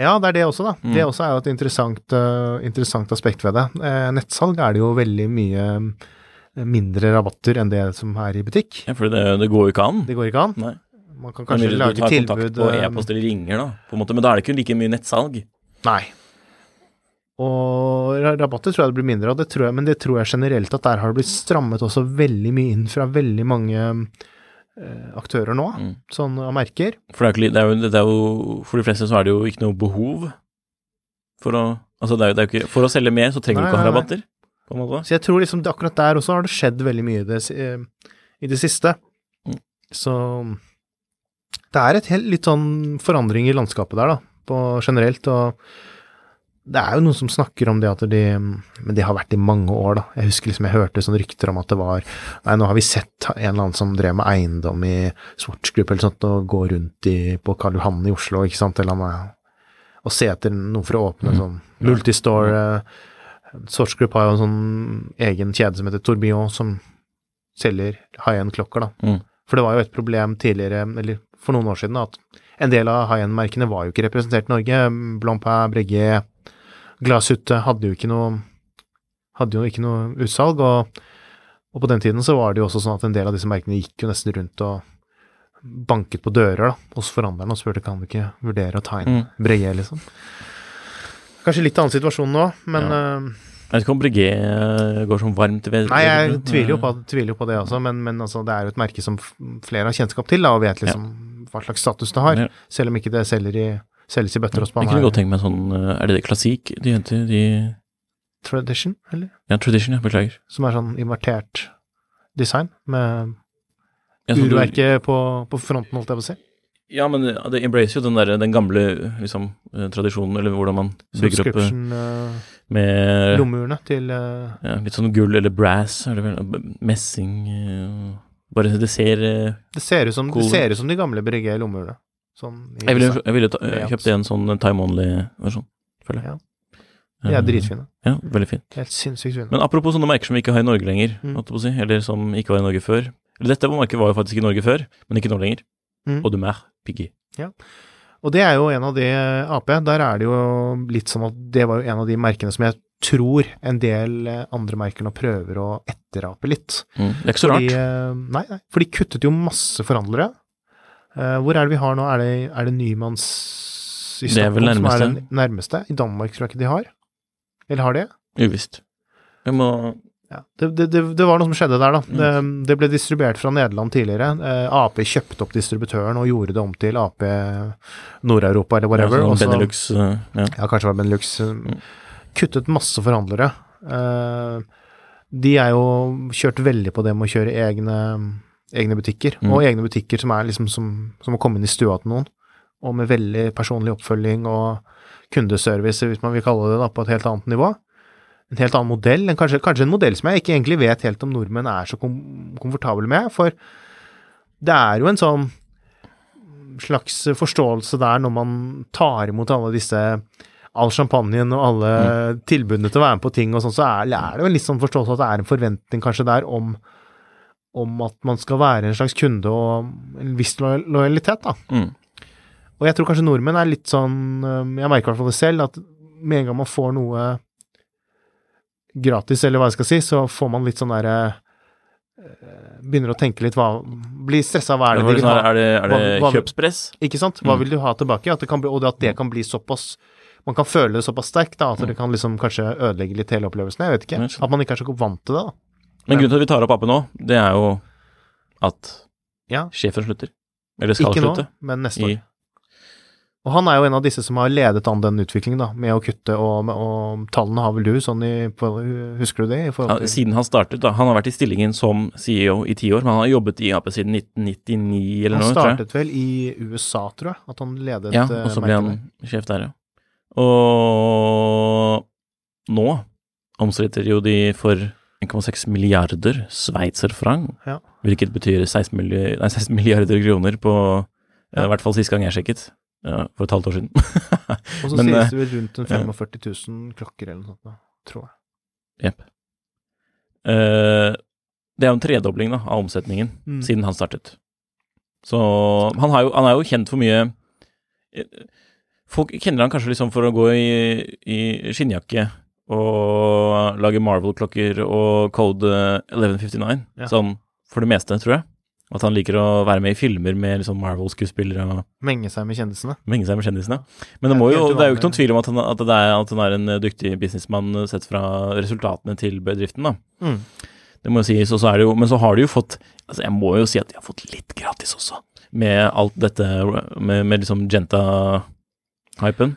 Ja, det er det også, da. Mm. Det også er jo et interessant, uh, interessant aspekt ved det. Eh, nettsalg er det jo veldig mye eh, mindre rabatter enn det som er i butikk. Ja, for det, det går jo ikke an. Det går ikke an. Nei. Man kan kanskje kanskje tilbud du lage tar tilbud kontakt på e-post eller ringer, da, på en måte. Men da er det ikke like mye nettsalg. Nei. Og rabatter tror jeg det blir mindre av, det tror jeg, men det tror jeg generelt at der har det blitt strammet også veldig mye inn fra veldig mange eh, aktører nå, Mm. sånn av merker. For det er, jo det, er jo, For de fleste så er det jo ikke noe behov for å Altså, det er jo, det er ikke For å selge mer, så trenger Nei, du ikke å ha rabatter, på en måte. Så jeg tror liksom det- akkurat der også har det skjedd veldig mye i det, eh, i det siste. Mm. Så det er et helt litt sånn forandring i landskapet der, da, på generelt, og det er jo noen som snakker om det at de Men det har vært i mange år, da. Jeg husker liksom jeg hørte sånne rykter om at det var Nei, nå har vi sett en eller annen som drev med eiendom i Sportsgruppe eller sånt, og gå rundt i, på Karl Johan i Oslo, ikke sant, eller noe, og se etter noe for å åpne Mm. sånn multistore Sorts Group har jo en sånn egen kjede som heter Tourbillon, som selger high-end-klokker, da. Mm. For det var jo et problem tidligere, eller for noen år siden, da, at en del av high-end-merkene var jo ikke representert i Norge. Blancpain, Breguet, Glasshytte hadde jo ikke noe hadde jo ikke noe utsalg, og, og på den tiden så var det jo også sånn at en del av disse merkene gikk jo nesten rundt og banket på dører da, hos forhandlerne og spurte kan du ikke vurdere å ta inn Mm. Breguet, liksom. Kanskje litt annen situasjon nå, men eh, Jeg vet ikke om Breguet går sånn varmt ved Nei, jeg tviler jo på, tviler jo på det også, men, men altså, det er jo et merke som flere har kjennskap til, da, og vet liksom hva slags status det har, Ja. selv om ikke det selger i, selges i bøtter og spann Jeg kunne godt tenke meg sånn eh, Er det det klassikk de henter? De, Tradition, eller? ja, Tradition, ja. Beklager. Som er sånn invertert design, med Ja, sånn du- urverket på, på fronten, holdt jeg på å si. Ja, men det embracer jo den, der, den gamle liksom, eh, tradisjonen, eller hvordan man bygger opp eh, med lommeurene til ja, litt sånn gull eller brass, er det vel, messing Bare det ser Det ser ut som, Cool. det ser ut som de gamle Breguet lommeurene. Sånn Jeg ville, jeg ville ta, kjøpt en sånn time only-versjon, føler jeg. Ja. De er Eh, dritfine. Ja, veldig fint. Helt sinnssykt fine. Men apropos sånne merker som vi ikke har i Norge lenger, Mm. si, eller som ikke var i Norge før. Eller dette merket var jo faktisk i Norge før, men ikke nå lenger. Mm. mer, Piggy. Ja. Og det er jo en av de Ap, der er det jo litt sånn at det var jo en av de merkene som jeg tror en del eh, andre merker nå prøver å etterape litt. Mm. Det er ikke så rart. Fordi, nei, nei, for de kuttet jo masse forhandlere. Eh, hvor er det vi har nå? Er det, er det Nymanns i er Stockholm som er den nærmeste? I Danmark tror jeg ikke de har. Eller har de? Uvisst. Vi må Ja. Det, det, det, var noe som skjedde der, da. Mm. Det, det ble distribuert fra Nederland tidligere. Eh, Ap kjøpte opp distributøren og gjorde det om til Ap Nord-Europa eller whatever. ja, sånn så- Benelux eh, ja. ja, kanskje det var Benelux. Mm. Kuttet masse forhandlere. Eh, de er jo kjørt veldig på det med å kjøre egne, egne butikker, Mm. og egne butikker som er liksom som, som å komme inn i stua til noen, og med veldig personlig oppfølging og kundeservice, hvis man vil kalle det da, på et helt annet nivå. En helt annen modell, en, kanskje, kanskje en modell som jeg ikke egentlig vet helt om nordmenn er så kom, komfortable med, for det er jo en sånn slags forståelse der når man tar imot alle disse all champagnen og alle tilbudene til å være med på ting og sånn, så er, er det jo en litt sånn forståelse at det er en forventning kanskje der om om at man skal være en slags kunde og en viss lo- lojalitet, da. Mm. Og jeg tror kanskje nordmenn er litt sånn Jeg merker i hvert fall det selv, at med en gang man får noe gratis, eller hva jeg skal si, så får man litt sånn derre øh, Begynner å tenke litt hva Blir stressa. Hva er det det de vil sånn, ha? er det, er det Hva- hva- kjøpspress? Ikke sant? Hva Mm. vil du ha tilbake? At det kan bli, og at det kan bli såpass Man kan føle det såpass sterkt da, at det kan liksom kanskje ødelegge litt hele opplevelsen. Jeg vet ikke. Mm. At man ikke er så vant til det, da. Men grunnen til at vi tar opp appen nå, det er jo at Ja. sjefen slutter. Eller skal Ikke nå, men neste år. Og han er jo en av disse som har ledet an den utviklingen, da, med å kutte, og, og tallene har vel du, sånn i på- Husker du det? Ja, siden han startet, da. Han har vært i stillingen som CEO i ti år, men han har jobbet i AP siden 1999 eller Han noe, tror jeg. startet vel i USA, tror jeg, at han ledet Ja, eh, og så ble han sjef der, ja. Og nå omstritter jo de for 1,6 milliarder sveitserfranc, Ja. hvilket betyr 16, milli- nei, 16 milliarder kroner på eh, Ja. I hvert fall sist gang jeg sjekket, ja, for et halvt år siden. Og så Men, eh, sies det vel rundt en 45 000 klokker eller noe sånt, tror jeg. Jepp. Uh, det er jo en tredobling da, av omsetningen Mm. siden han startet. Så han, har jo, han er jo kjent for mye eh, Folk kjenner han kanskje liksom for å gå i, i skinnjakke og lage Marvel-klokker og Code 1159. Ja. Sånn for det meste, tror jeg. At han liker å være med i filmer med liksom Marvel-skuespillere Menge seg med kjendisene. menge seg med kjendisene. Men det, Det må jo, det er jo ikke noen tvil om at han, at det er, at han er en dyktig businessmann eh, sett fra resultatene til bedriften, da. Mm. Det må jo sies, og så er det jo Men så har de jo fått Altså, jeg må jo si at de har fått litt gratis også, med alt dette med, med liksom Genta-hypen.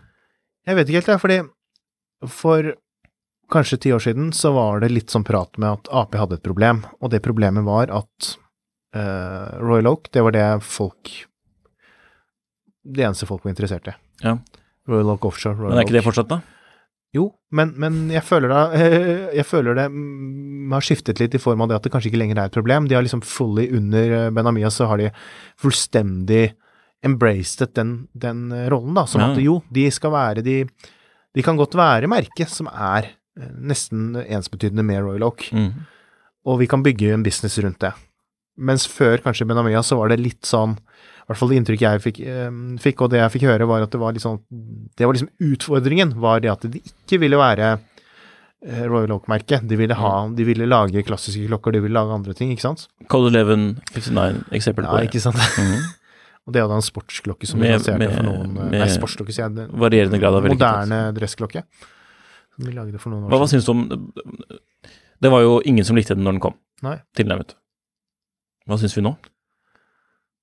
Jeg vet ikke helt, jeg, fordi for kanskje ti år siden så var det litt sånn prat med at Ap hadde et problem, og det problemet var at uh, Royal Oak, det var det folk Det eneste folk var interessert i. Ja. Royal Oak Offshore. Royal Men er ikke det fortsatt, da? Jo, men, men jeg føler da Jeg føler det har skiftet litt i form av det at det kanskje ikke lenger er et problem. De har liksom fully under eh, Benamia, så har de fullstendig embraced den, den eh, rollen, da. Som Ja. at jo, de skal være de De kan godt være merket som er nesten ensbetydende med Royal Oak, Mm. og vi kan bygge en business rundt det. Mens før kanskje i Benamia så var det litt sånn i hvert fall det inntrykket jeg fikk, eh, fikk, og det jeg fikk høre, var at det var litt sånn Det var liksom utfordringen, var det at det ikke ville være eh, Royal Oak-merket. De ville De ville lage klassiske klokker, de ville lage andre ting, ikke sant? Code 1159, eksempel på Ja, det. ikke sant? Mhm. Og det hadde en sportsklokke som vi Med- lanserte med- for noen eh, med Nei, sportsklokke, sier jeg. Varierende grad av Moderne dressklokke. Som vi lagde for noen år Hva, hva siden. syns du om Det var jo ingen som likte den når den kom. Nei. Tilnærmet. Hva syns vi nå?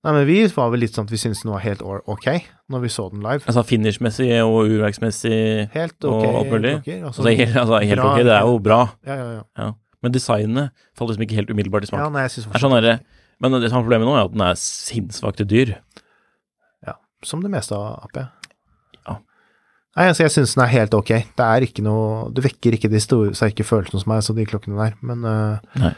Nei, men vi var vel litt sånn at vi syntes den var helt ok når vi så den live. Altså finish-messig og urverksmessig Helt og ok alt mulig. Okay, Altså, helt, altså, helt bra- ok, det er jo bra. Ja, ja, ja. Men designet faller liksom ikke helt umiddelbart i smak. ja nei, jeg synes Det er sånn derre- men det som er problemet nå, er at den er sinnssvakt dyr. Ja, Som det meste av AP. Nei, altså jeg syns den er helt ok. Det er ikke noe Du vekker ikke de store, sterke følelsene hos meg, så de klokkene der. Men uh,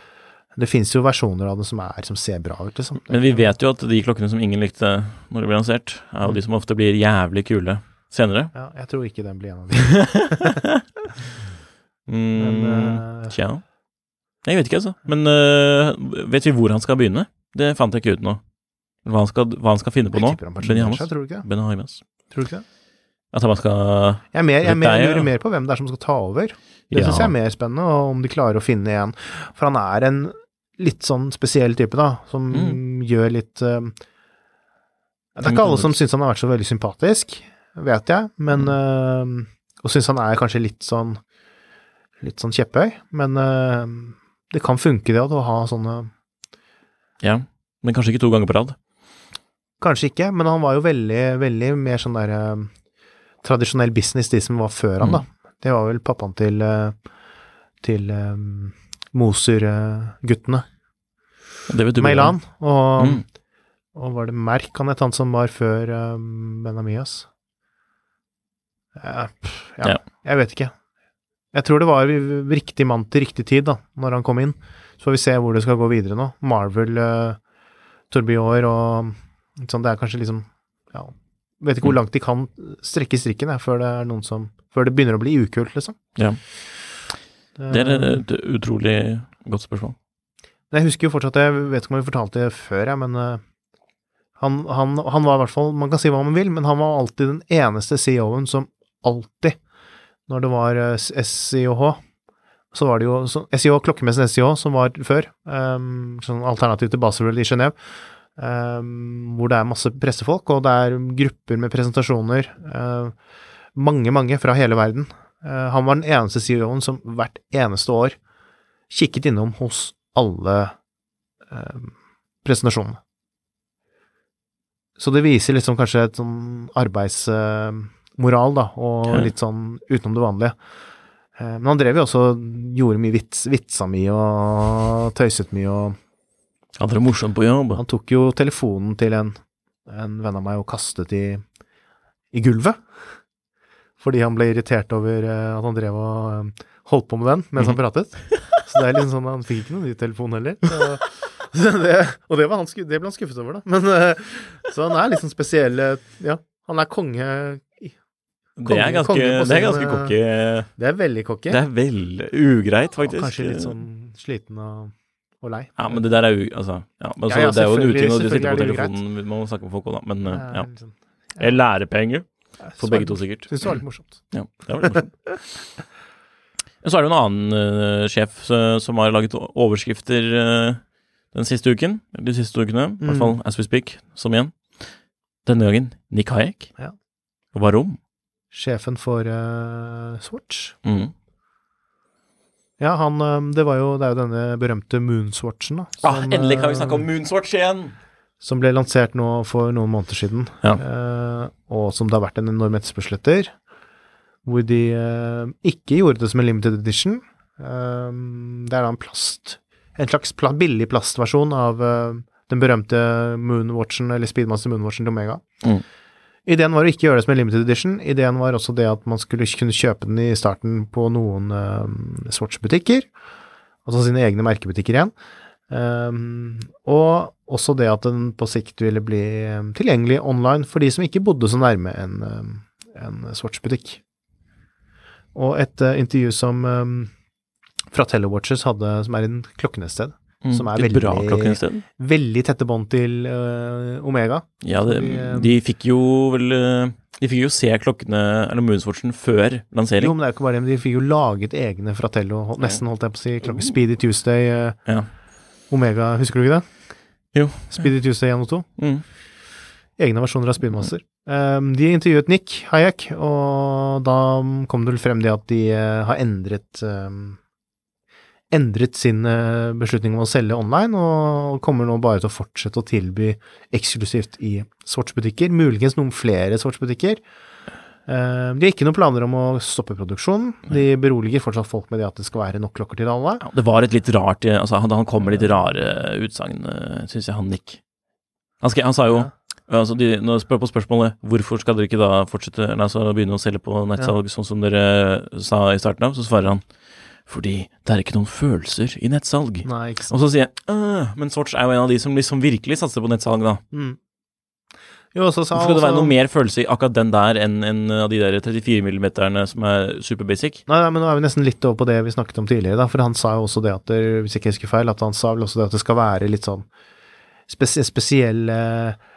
det finnes jo versjoner av den som er som ser bra ut, liksom. Men vi vet jo at de klokkene som ingen likte når de ble lansert, er jo de som ofte blir jævlig kule senere. Ja, jeg tror ikke den blir en av de. Men Mm, øh, Tja. Jeg vet ikke, altså. Men uh, vet vi hvor han skal begynne? Det fant jeg ikke ut nå. Hva han skal, hva han skal finne på nå. seg, tror du ikke det? Hamas. Tror du ikke det? At man skal Jeg, er mer, jeg, er mer, er jeg lurer mer på hvem det er som skal ta over. Det Ja. synes jeg er mer spennende, og om de klarer å finne en For han er en litt sånn spesiell type, da, som Mm. gjør litt uh, Det er ikke alle som syns han har vært så veldig sympatisk, vet jeg, men eh, Og syns han er kanskje litt sånn litt sånn kjepphøy, men uh, det kan funke, det å ha sånne Ja. Men kanskje ikke to ganger på rad. Kanskje ikke, men han var jo veldig, veldig mer sånn der eh, tradisjonell business, de som var før han, Mm. da. Det var vel pappaen til eh, til um, Moser-guttene. Meilan. Og, Mm. og var det Merk han het, han som var før um, Benamias? Ja, ja, Ja. jeg vet ikke. Jeg tror det var riktig mann til riktig tid, da, når han kom inn. Så får vi se hvor det skal gå videre nå. Marvel, uh, Torbjørn og sånn, det er kanskje liksom Ja, vet ikke hvor langt de kan strekke strikken jeg, før det som Før det begynner å bli ukult, liksom. Ja. Det er et utrolig godt spørsmål. Jeg husker jo fortsatt Jeg vet ikke om vi fortalte det før, jeg, men eh, han, han, han var i hvert fall Man kan si hva man vil, men han var alltid den eneste CEO-en som alltid, når det var eh, SIOH så var det jo så, SIO, klokkemessen SIO, som var før, um, sånn alternativ til Baselworld i Genéve, hvor det er masse pressefolk, og det er grupper med presentasjoner, uh, mange, mange fra hele verden. Uh, han var den eneste CEO-en som hvert eneste år kikket innom hos alle uh, presentasjonene. Så det viser liksom kanskje et sånn arbeidsmoral, da, og litt sånn utenom det vanlige. Eh, Men han drev jo også gjorde mye vits, vitsa mye og tøyset mye og Hadde det morsomt på jobb. Han tok jo telefonen til en, en venn av meg og kastet i, i gulvet. Fordi han ble irritert over eh, at han drev og eh, holdt på med den mens han pratet. Så det er liksom sånn, han fikk ikke noen ny telefon heller. Så, det, og det, var han, det ble han skuffet over, da. Men, eh, så han er liksom spesiell Ja, han er konge. Det er ganske, konge det er ganske cocky. Det er veldig cocky. Det er veldig ugreit, Og faktisk. kanskje litt sånn sliten og, og lei. Ja, men det der er jo Altså, ja, men Ja, så, ja, det er jo en uting når du sitter på telefonen, man må snakke med folk òg, da. Men eh, er ja. liksom- Eller lærepenger for begge to, sikkert. Syns det var litt morsomt. Ja, det var litt morsomt. Så er det jo en annen uh, sjef uh, som har laget overskrifter uh, den siste uken, de siste ukene, i hvert Mm. fall as we speak, som igjen. Denne gangen Nick Hayek. Ja. Varom. Sjefen for uh, Swatch. Mm. Ja, han eh, Det var jo Det er jo denne berømte Moonswatchen, da. Ah, endelig kan vi eh, snakke om Moonswatch igjen! Som ble lansert nå for noen måneder siden. Ja. eh, og som det har vært en enorm etterspørsel etter. Hvor de eh, ikke gjorde det som en limited edition. Eh, det er da en plast En slags billig plastversjon av eh, den berømte Moonwatchen, eller Speedmaster Moonwatchen til Omega. Mm. Ideen var å ikke gjøre det som en limited edition. Ideen var også det at man skulle kunne kjøpe den i starten på noen uh, Swatch-butikker. Altså sine egne merkebutikker igjen. Um, og også det at den på sikt ville bli um, tilgjengelig online for de som ikke bodde så nærme en, en Swatch-butikk. Og et uh, intervju som um, Fratello Telewatches hadde, som er i Klokkenes klokkenested, Mm. Som er veldig- veldig tette bånd til uh, Omega. Ja, det, eh, de fikk jo vel eh, De fikk jo se klokkene, eller Moonswatchen, før lansering. Jo, men det er jo ikke bare det, men de fikk jo laget egne Fratello, nesten holdt jeg på å si, klokke Speedy Tuesday, uh, Ja. Omega, husker du ikke det? Jo. Speedy Tuesday 1 og 2. Mm. egne versjoner av Speedmaster. Um, de intervjuet Nick Hayek, og da kom det vel frem det at de uh, har endret um, endret sin eh, beslutning om å selge online, og kommer nå bare til å fortsette å tilby eksklusivt i Swatch-butikker, muligens noen flere Swatch-butikker. Um, de har ikke noen planer om å stoppe produksjonen. De beroliger fortsatt folk med det at det skal være nok klokker til alle. Ja, det var et litt rart eh, Altså, han, han kom med litt rare utsagn, syns jeg, han Nick. Han, han sa jo altså de, Når spør på spørsmålet hvorfor skal dere ikke da fortsette altså begynne å selge på nettsalg sånn som dere sa i starten av, så svarer han fordi det er ikke noen følelser i nettsalg. Nei, ikke sant. Og så sier jeg «Øh, men Swatch er jo en av de som liksom virkelig satser på nettsalg, da. Mm. Jo, så sa skal det være noe mer følelse i akkurat den der enn en av de der 34 millimeterne som er super basic? Nei, nei, men nå er vi nesten litt over på det vi snakket om tidligere, da, for han sa jo også det at det, hvis jeg ikke husker feil, at han sa vel også det at det skal være litt sånn spes spesielle eh,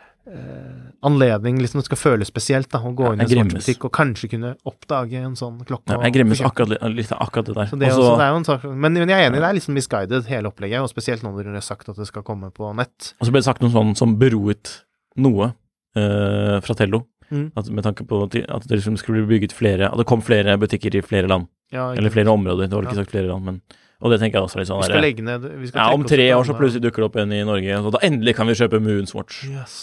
anledning, liksom det skal føles spesielt da, å gå inn i en gremmes. sportsbutikk og kanskje kunne oppdage en sånn klokke. Ja, jeg gremmes akkurat, litt av akkurat det der. Så det, er Og også, det er jo en sak, men, men jeg er enig, det er liksom misguided hele opplegget, og spesielt nå når dere har sagt at det skal komme på nett. Og så ble det sagt noe sånn som beroet noe eh, fra Tello. Mm. At, med tanke på at det liksom skulle bli bygget flere At det kom flere butikker i flere land. Ja, Eller flere områder. Det var ikke Ja. sagt flere land, men Og det tenker jeg også er litt sånn Vi skal der, legge ned vi skal Ja, om tre år så plutselig dukker det opp en i Norge, og da endelig kan vi kjøpe Moonswatch. Yes.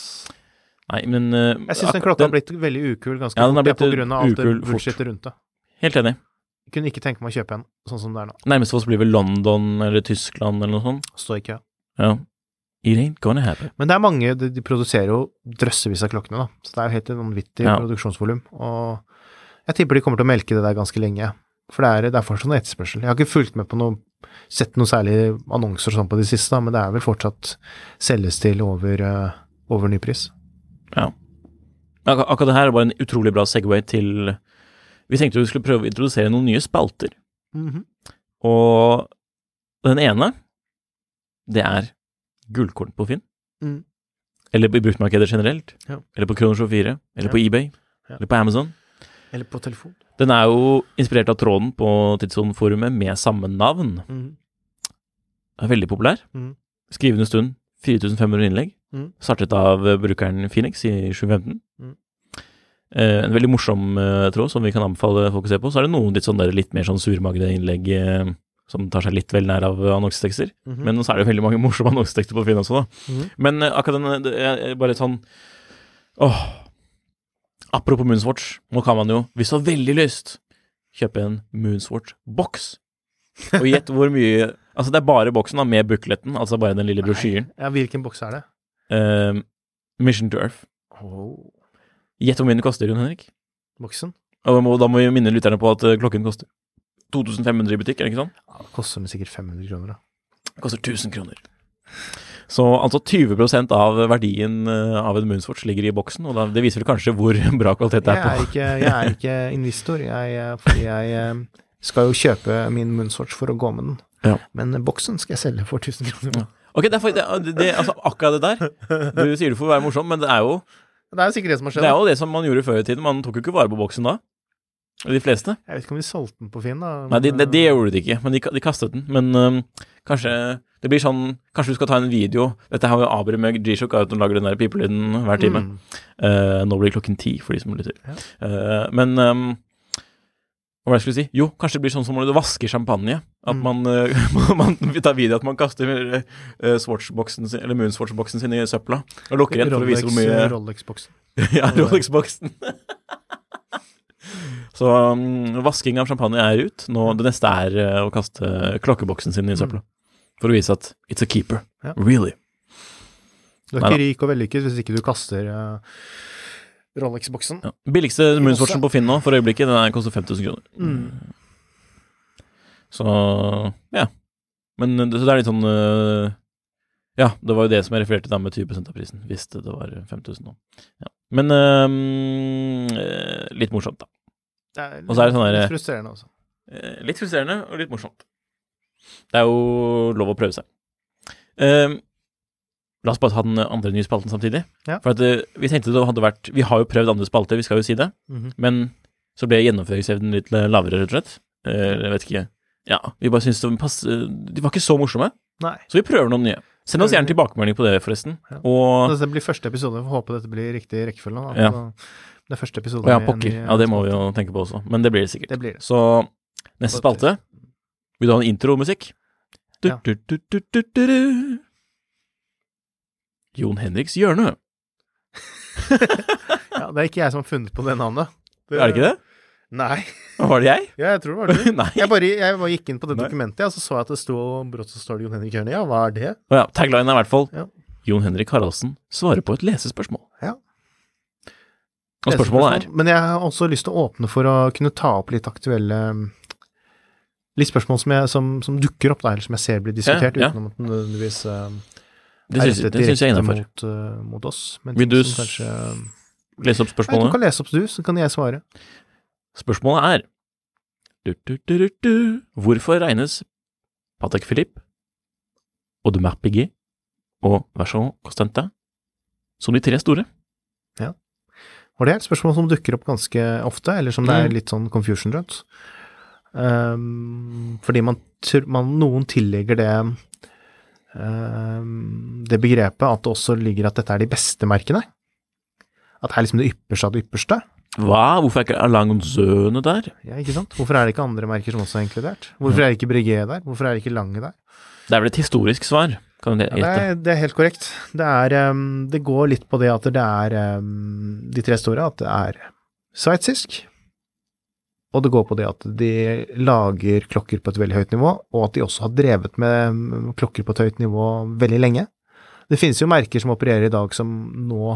Nei, men uh, Jeg syns den klokka har blitt veldig ukul ganske Ja, den har fort, på blitt grunn av alt det bullshitet rundt det. Helt enig. Jeg kunne ikke tenke meg å kjøpe en sånn som det er nå. Nærmest for oss blir vel London eller Tyskland eller noe sånt. Stå i kø. Ja. It ain't gonna happen. Men det er mange, de, de produserer jo drøssevis av klokkene, da. Så det er jo helt vanvittig Ja. produksjonsvolum. Og jeg tipper de kommer til å melke det der ganske lenge. For det er, det er fortsatt noe etterspørsel. Jeg har ikke fulgt med på noe, sett noe særlig annonser og sånn på de siste, da, men det er vel fortsatt selges til over, uh, over ny pris. Ja. Ak akkurat det her var en utrolig bra Segway til Vi tenkte vi skulle prøve å introdusere noen nye spalter. Mhm. Og den ene det er gullkorn på Finn. Mm. Eller i bruktmarkedet generelt. Ja. Eller på Kronos 24. Eller Ja. på eBay. Ja. Eller på Amazon. Eller på telefon. Den er jo inspirert av tråden på Tidssonen-forumet med samme navn. Mm. Er veldig populær. Mm. Skrivende stund 4500 innlegg. Mm. Startet av eh, brukeren Phoenix i 2015. Mm. Eh, en veldig morsom eh, tråd som vi kan anbefale folk å se på. Så er det noen litt, sånn der, litt mer sånn surmagede innlegg eh, som tar seg litt vel nær av annonsetekster. Mhm. Men så er det veldig mange morsomme annonsetekster på Finn også, da. -hmm. Men eh, akkurat den er bare sånn Åh. Apropos Moonswatch, nå kan man jo, hvis du har veldig lyst, kjøpe en Moonswatch-boks. Og gjett hvor mye Altså, det er bare boksen da, med bukletten, altså bare den lille brosjyren. Ja, hvilken boks er det? Uh, Mission to Earth. Oh. Gjett hvor mye den koster, Jon Henrik. Boksen? Og da må, da må vi minne lytterne på at eh, klokken koster 2500 i butikk, er det ikke sånn? Ja, det koster sikkert 500 kroner, da. Det koster 1000 kroner. Så altså 20% av verdien eh, av en Moonswatch ligger i boksen, og da, det viser vel kanskje hvor bra kvalitet det er på. er ikke, jeg er ikke investor, jeg, eh, fordi jeg eh, skal jo kjøpe min Moonswatch for å gå med den. Ja. Men boksen skal jeg selge for 1000 kroner. Ok, det er, for- det, det, det, altså akkurat det der Du sier det for å være morsom, men det er jo Det er jo sikkert det som har skjedd. det, er jo det som man gjorde før i tiden. Man tok jo ikke vare på boksen da. De fleste. Jeg vet ikke om de solgte den på Finn, da. Nei, de, de det, det gjorde de ikke, men de, de kastet den. Men um, kanskje det blir sånn Kanskje du skal ta en video. Dette har jo Abri med G-Shock at de lager den der pipelyden hver time. Mm. Uh, nå blir det klokken ti, for de som lytter. Ja. Uh, men um, hva var det jeg skulle si? Jo, kanskje det blir sånn som når du vasker champagne. At Mm. man, øh, man tar video at man kaster uh, Swatch-boksen sin, eller Moonswatch-boksen sin i søpla. Og lukker igjen for å vise hvor mye Rolex- Rolex-boksen. Ja, Rolex-boksen. Så um, vasking av champagne er ut. Nå, det neste er uh, å kaste klokkeboksen sin i søpla. For å vise at it's a keeper. Ja. Really. Du er Neida. ikke rik og vellykket hvis ikke du kaster uh, Rolex-boksen. Ja. Billigste Moonswatchen på Finn nå for øyeblikket, den er, koster 5000 kroner. Mm. Så ja. Men det, så det er litt sånn uh, Ja, det var jo det som jeg refererte da med 20 av prisen. Hvis det, det var 5000 nå. Ja. Men eh, litt morsomt, da. Det er, Og så er det sånn der- litt frustrerende også. Litt frustrerende og litt morsomt. Det er jo lov å prøve seg. Eh, la oss bare ta den andre nye spalten samtidig. Ja. For at eh, vi tenkte det hadde vært Vi har jo prøvd andre spalter, vi skal jo si det. Mhm. Men så ble gjennomføringsevnen litt lavere, rett og slett. Eh, jeg vet ikke. Ja, vi bare syntes det pass, De var ikke så morsomme, Nei. så vi prøver noen nye. Send oss gjerne tilbakemelding på det, forresten. Ja. Og Dette blir første episode. Vi får håpe dette blir riktig rekkefølge. Ja. Det er første episode. Å ja, pokker. Ja, det må vi jo tenke på også. Men det blir det sikkert. Det blir det. Så neste spalte Vil du ha en intromusikk? Ja. Jon Henriks hjørne. Ja, det er ikke jeg som har funnet på det navnet. Er det ikke det? Nei. Var det jeg? Ja, jeg tror det var du. Jeg bare, jeg bare gikk inn på det Nei. dokumentet, og så så jeg at det sto brått så står det Jon Henrik Hjørne. Ja, hva er det? Å ja, tagline er i hvert fall Ja. Jon Henrik Haraldsen svarer på et lesespørsmål. Ja. Og spørsmålet er Men jeg har også lyst til å åpne for å kunne ta opp litt aktuelle Litt spørsmål som, jeg, som, som dukker opp, da, eller som jeg ser blir diskutert, Ja, ja. uten at den nødvendigvis uh, Det syns, det syns jeg er mot, uh, mot oss. Men Vil du kanskje Les opp Nei, Du kan lese opp du, så kan jeg svare. Spørsmålet er du, du, du. Hvorfor regnes Patek Philippe, Audemars Piguet og Version Costanta som de tre store? Og det er et spørsmål som dukker opp ganske ofte, eller som det er Mm. litt sånn confusion rundt. Um, fordi man, man Noen tillegger det um, det begrepet at det også ligger at dette er de beste merkene. At det er liksom det ypperste av det ypperste. Hva? Hvorfor er ikke Alanzøne der? Ja, ikke sant? Hvorfor er det ikke andre merker som også er inkludert? Hvorfor er det ikke Breguet der? Hvorfor er det ikke Lange der? Det er vel et historisk svar, Ja, det, er, det er helt korrekt. Det, er, um, det går litt på det at det er um, de tre store, at det er sveitsisk, og det går på det at de lager klokker på et veldig høyt nivå, og at de også har drevet med um, klokker på et høyt nivå veldig lenge. Det finnes jo merker som opererer i dag som nå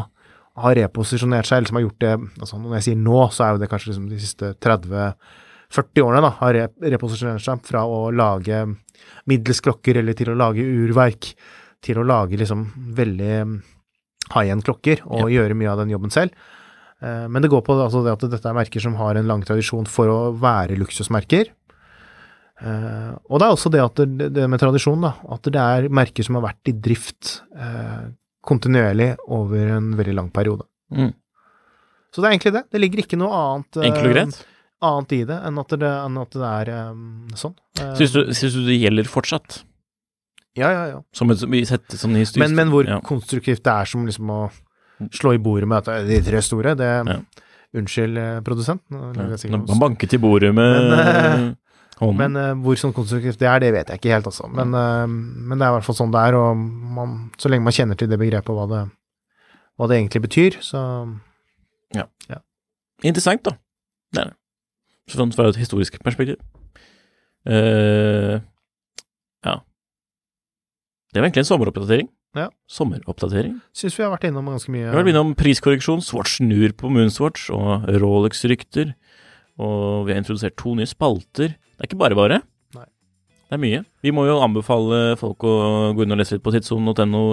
har reposisjonert seg, eller som har gjort det altså Når jeg sier nå, så er jo det kanskje liksom de siste 30-40 årene, da, har reposisjonert seg fra å lage middels klokker eller til å lage urverk, til å lage liksom veldig high-end klokker og gjøre mye av den jobben selv. Eh, Men det går på altså det at dette er merker som har en lang tradisjon for å være luksusmerker. Eh, og det er også det det, det med tradisjon, da, at det er merker som har vært i drift eh, kontinuerlig over en veldig lang periode. Mm. Så det er egentlig det. Det ligger ikke noe annet, Enkelt og greit. annet i det enn at det, enn at det er um, sånn. Syns du, syns du det gjelder fortsatt? Ja, ja, ja. Som et, vi setter sånn historisk Men, men hvor ja. konstruktivt det er som liksom å slå i bordet med at de tre store, det Ja. Unnskyld, eh, produsent. Man banket i bordet med Men, eh, hånden. Men eh, hvor sånn konstruktivt det er, det vet jeg ikke helt, altså. Men, men det er i hvert fall sånn det er, og man, så lenge man kjenner til det begrepet og hva det, hva det egentlig betyr, så Interessant, da. Det er det. Sånn fra et historisk perspektiv. Uh, ja. Det var egentlig en sommeroppdatering. Ja. Sommeroppdatering. syns vi har vært innom ganske mye. Vi har vært innom priskorreksjon, Swatch snur på Moonswatch og Rolex-rykter. Og vi har introdusert to nye spalter. Det er ikke bare bare. Nei. Det er mye. Vi må jo anbefale folk å gå inn og lese litt på tidssonen.no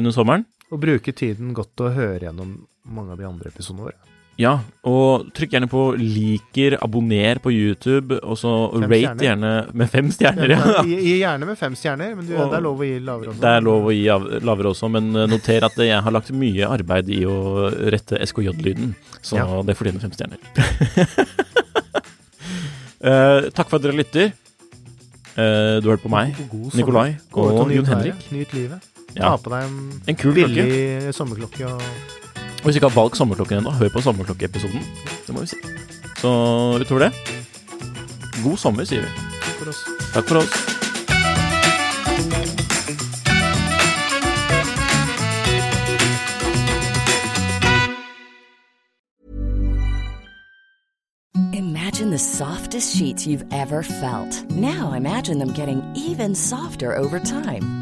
under sommeren. Og bruke tiden godt til å høre gjennom mange av de andre episodene våre. Ja, og trykk gjerne på liker, abonner på YouTube, og så rate stjerner. gjerne med fem stjerner. Ja. Gi, gi gjerne med fem stjerner, men du, det er lov å gi lavere også. Det er lov å gi av- lavere også, men eh, noter at jeg har lagt mye arbeid i å rette SKJ-lyden, så Ja. det fortjener fem stjerner. uh, takk for at dere lytter. Uh, du hørte på meg. Nikolai og Jon Henrik. Nyt livet. Ja. Ta på deg en, En kul klokke. billig sommerklokke og Og hvis du ikke har valgt sommerklokken ennå, hør på sommerklokkeepisoden. Det må vi si. Så utover det, god sommer, sier vi. for oss. Takk for oss. Imagine the softest sheets you've ever felt. Now imagine them getting even softer over time.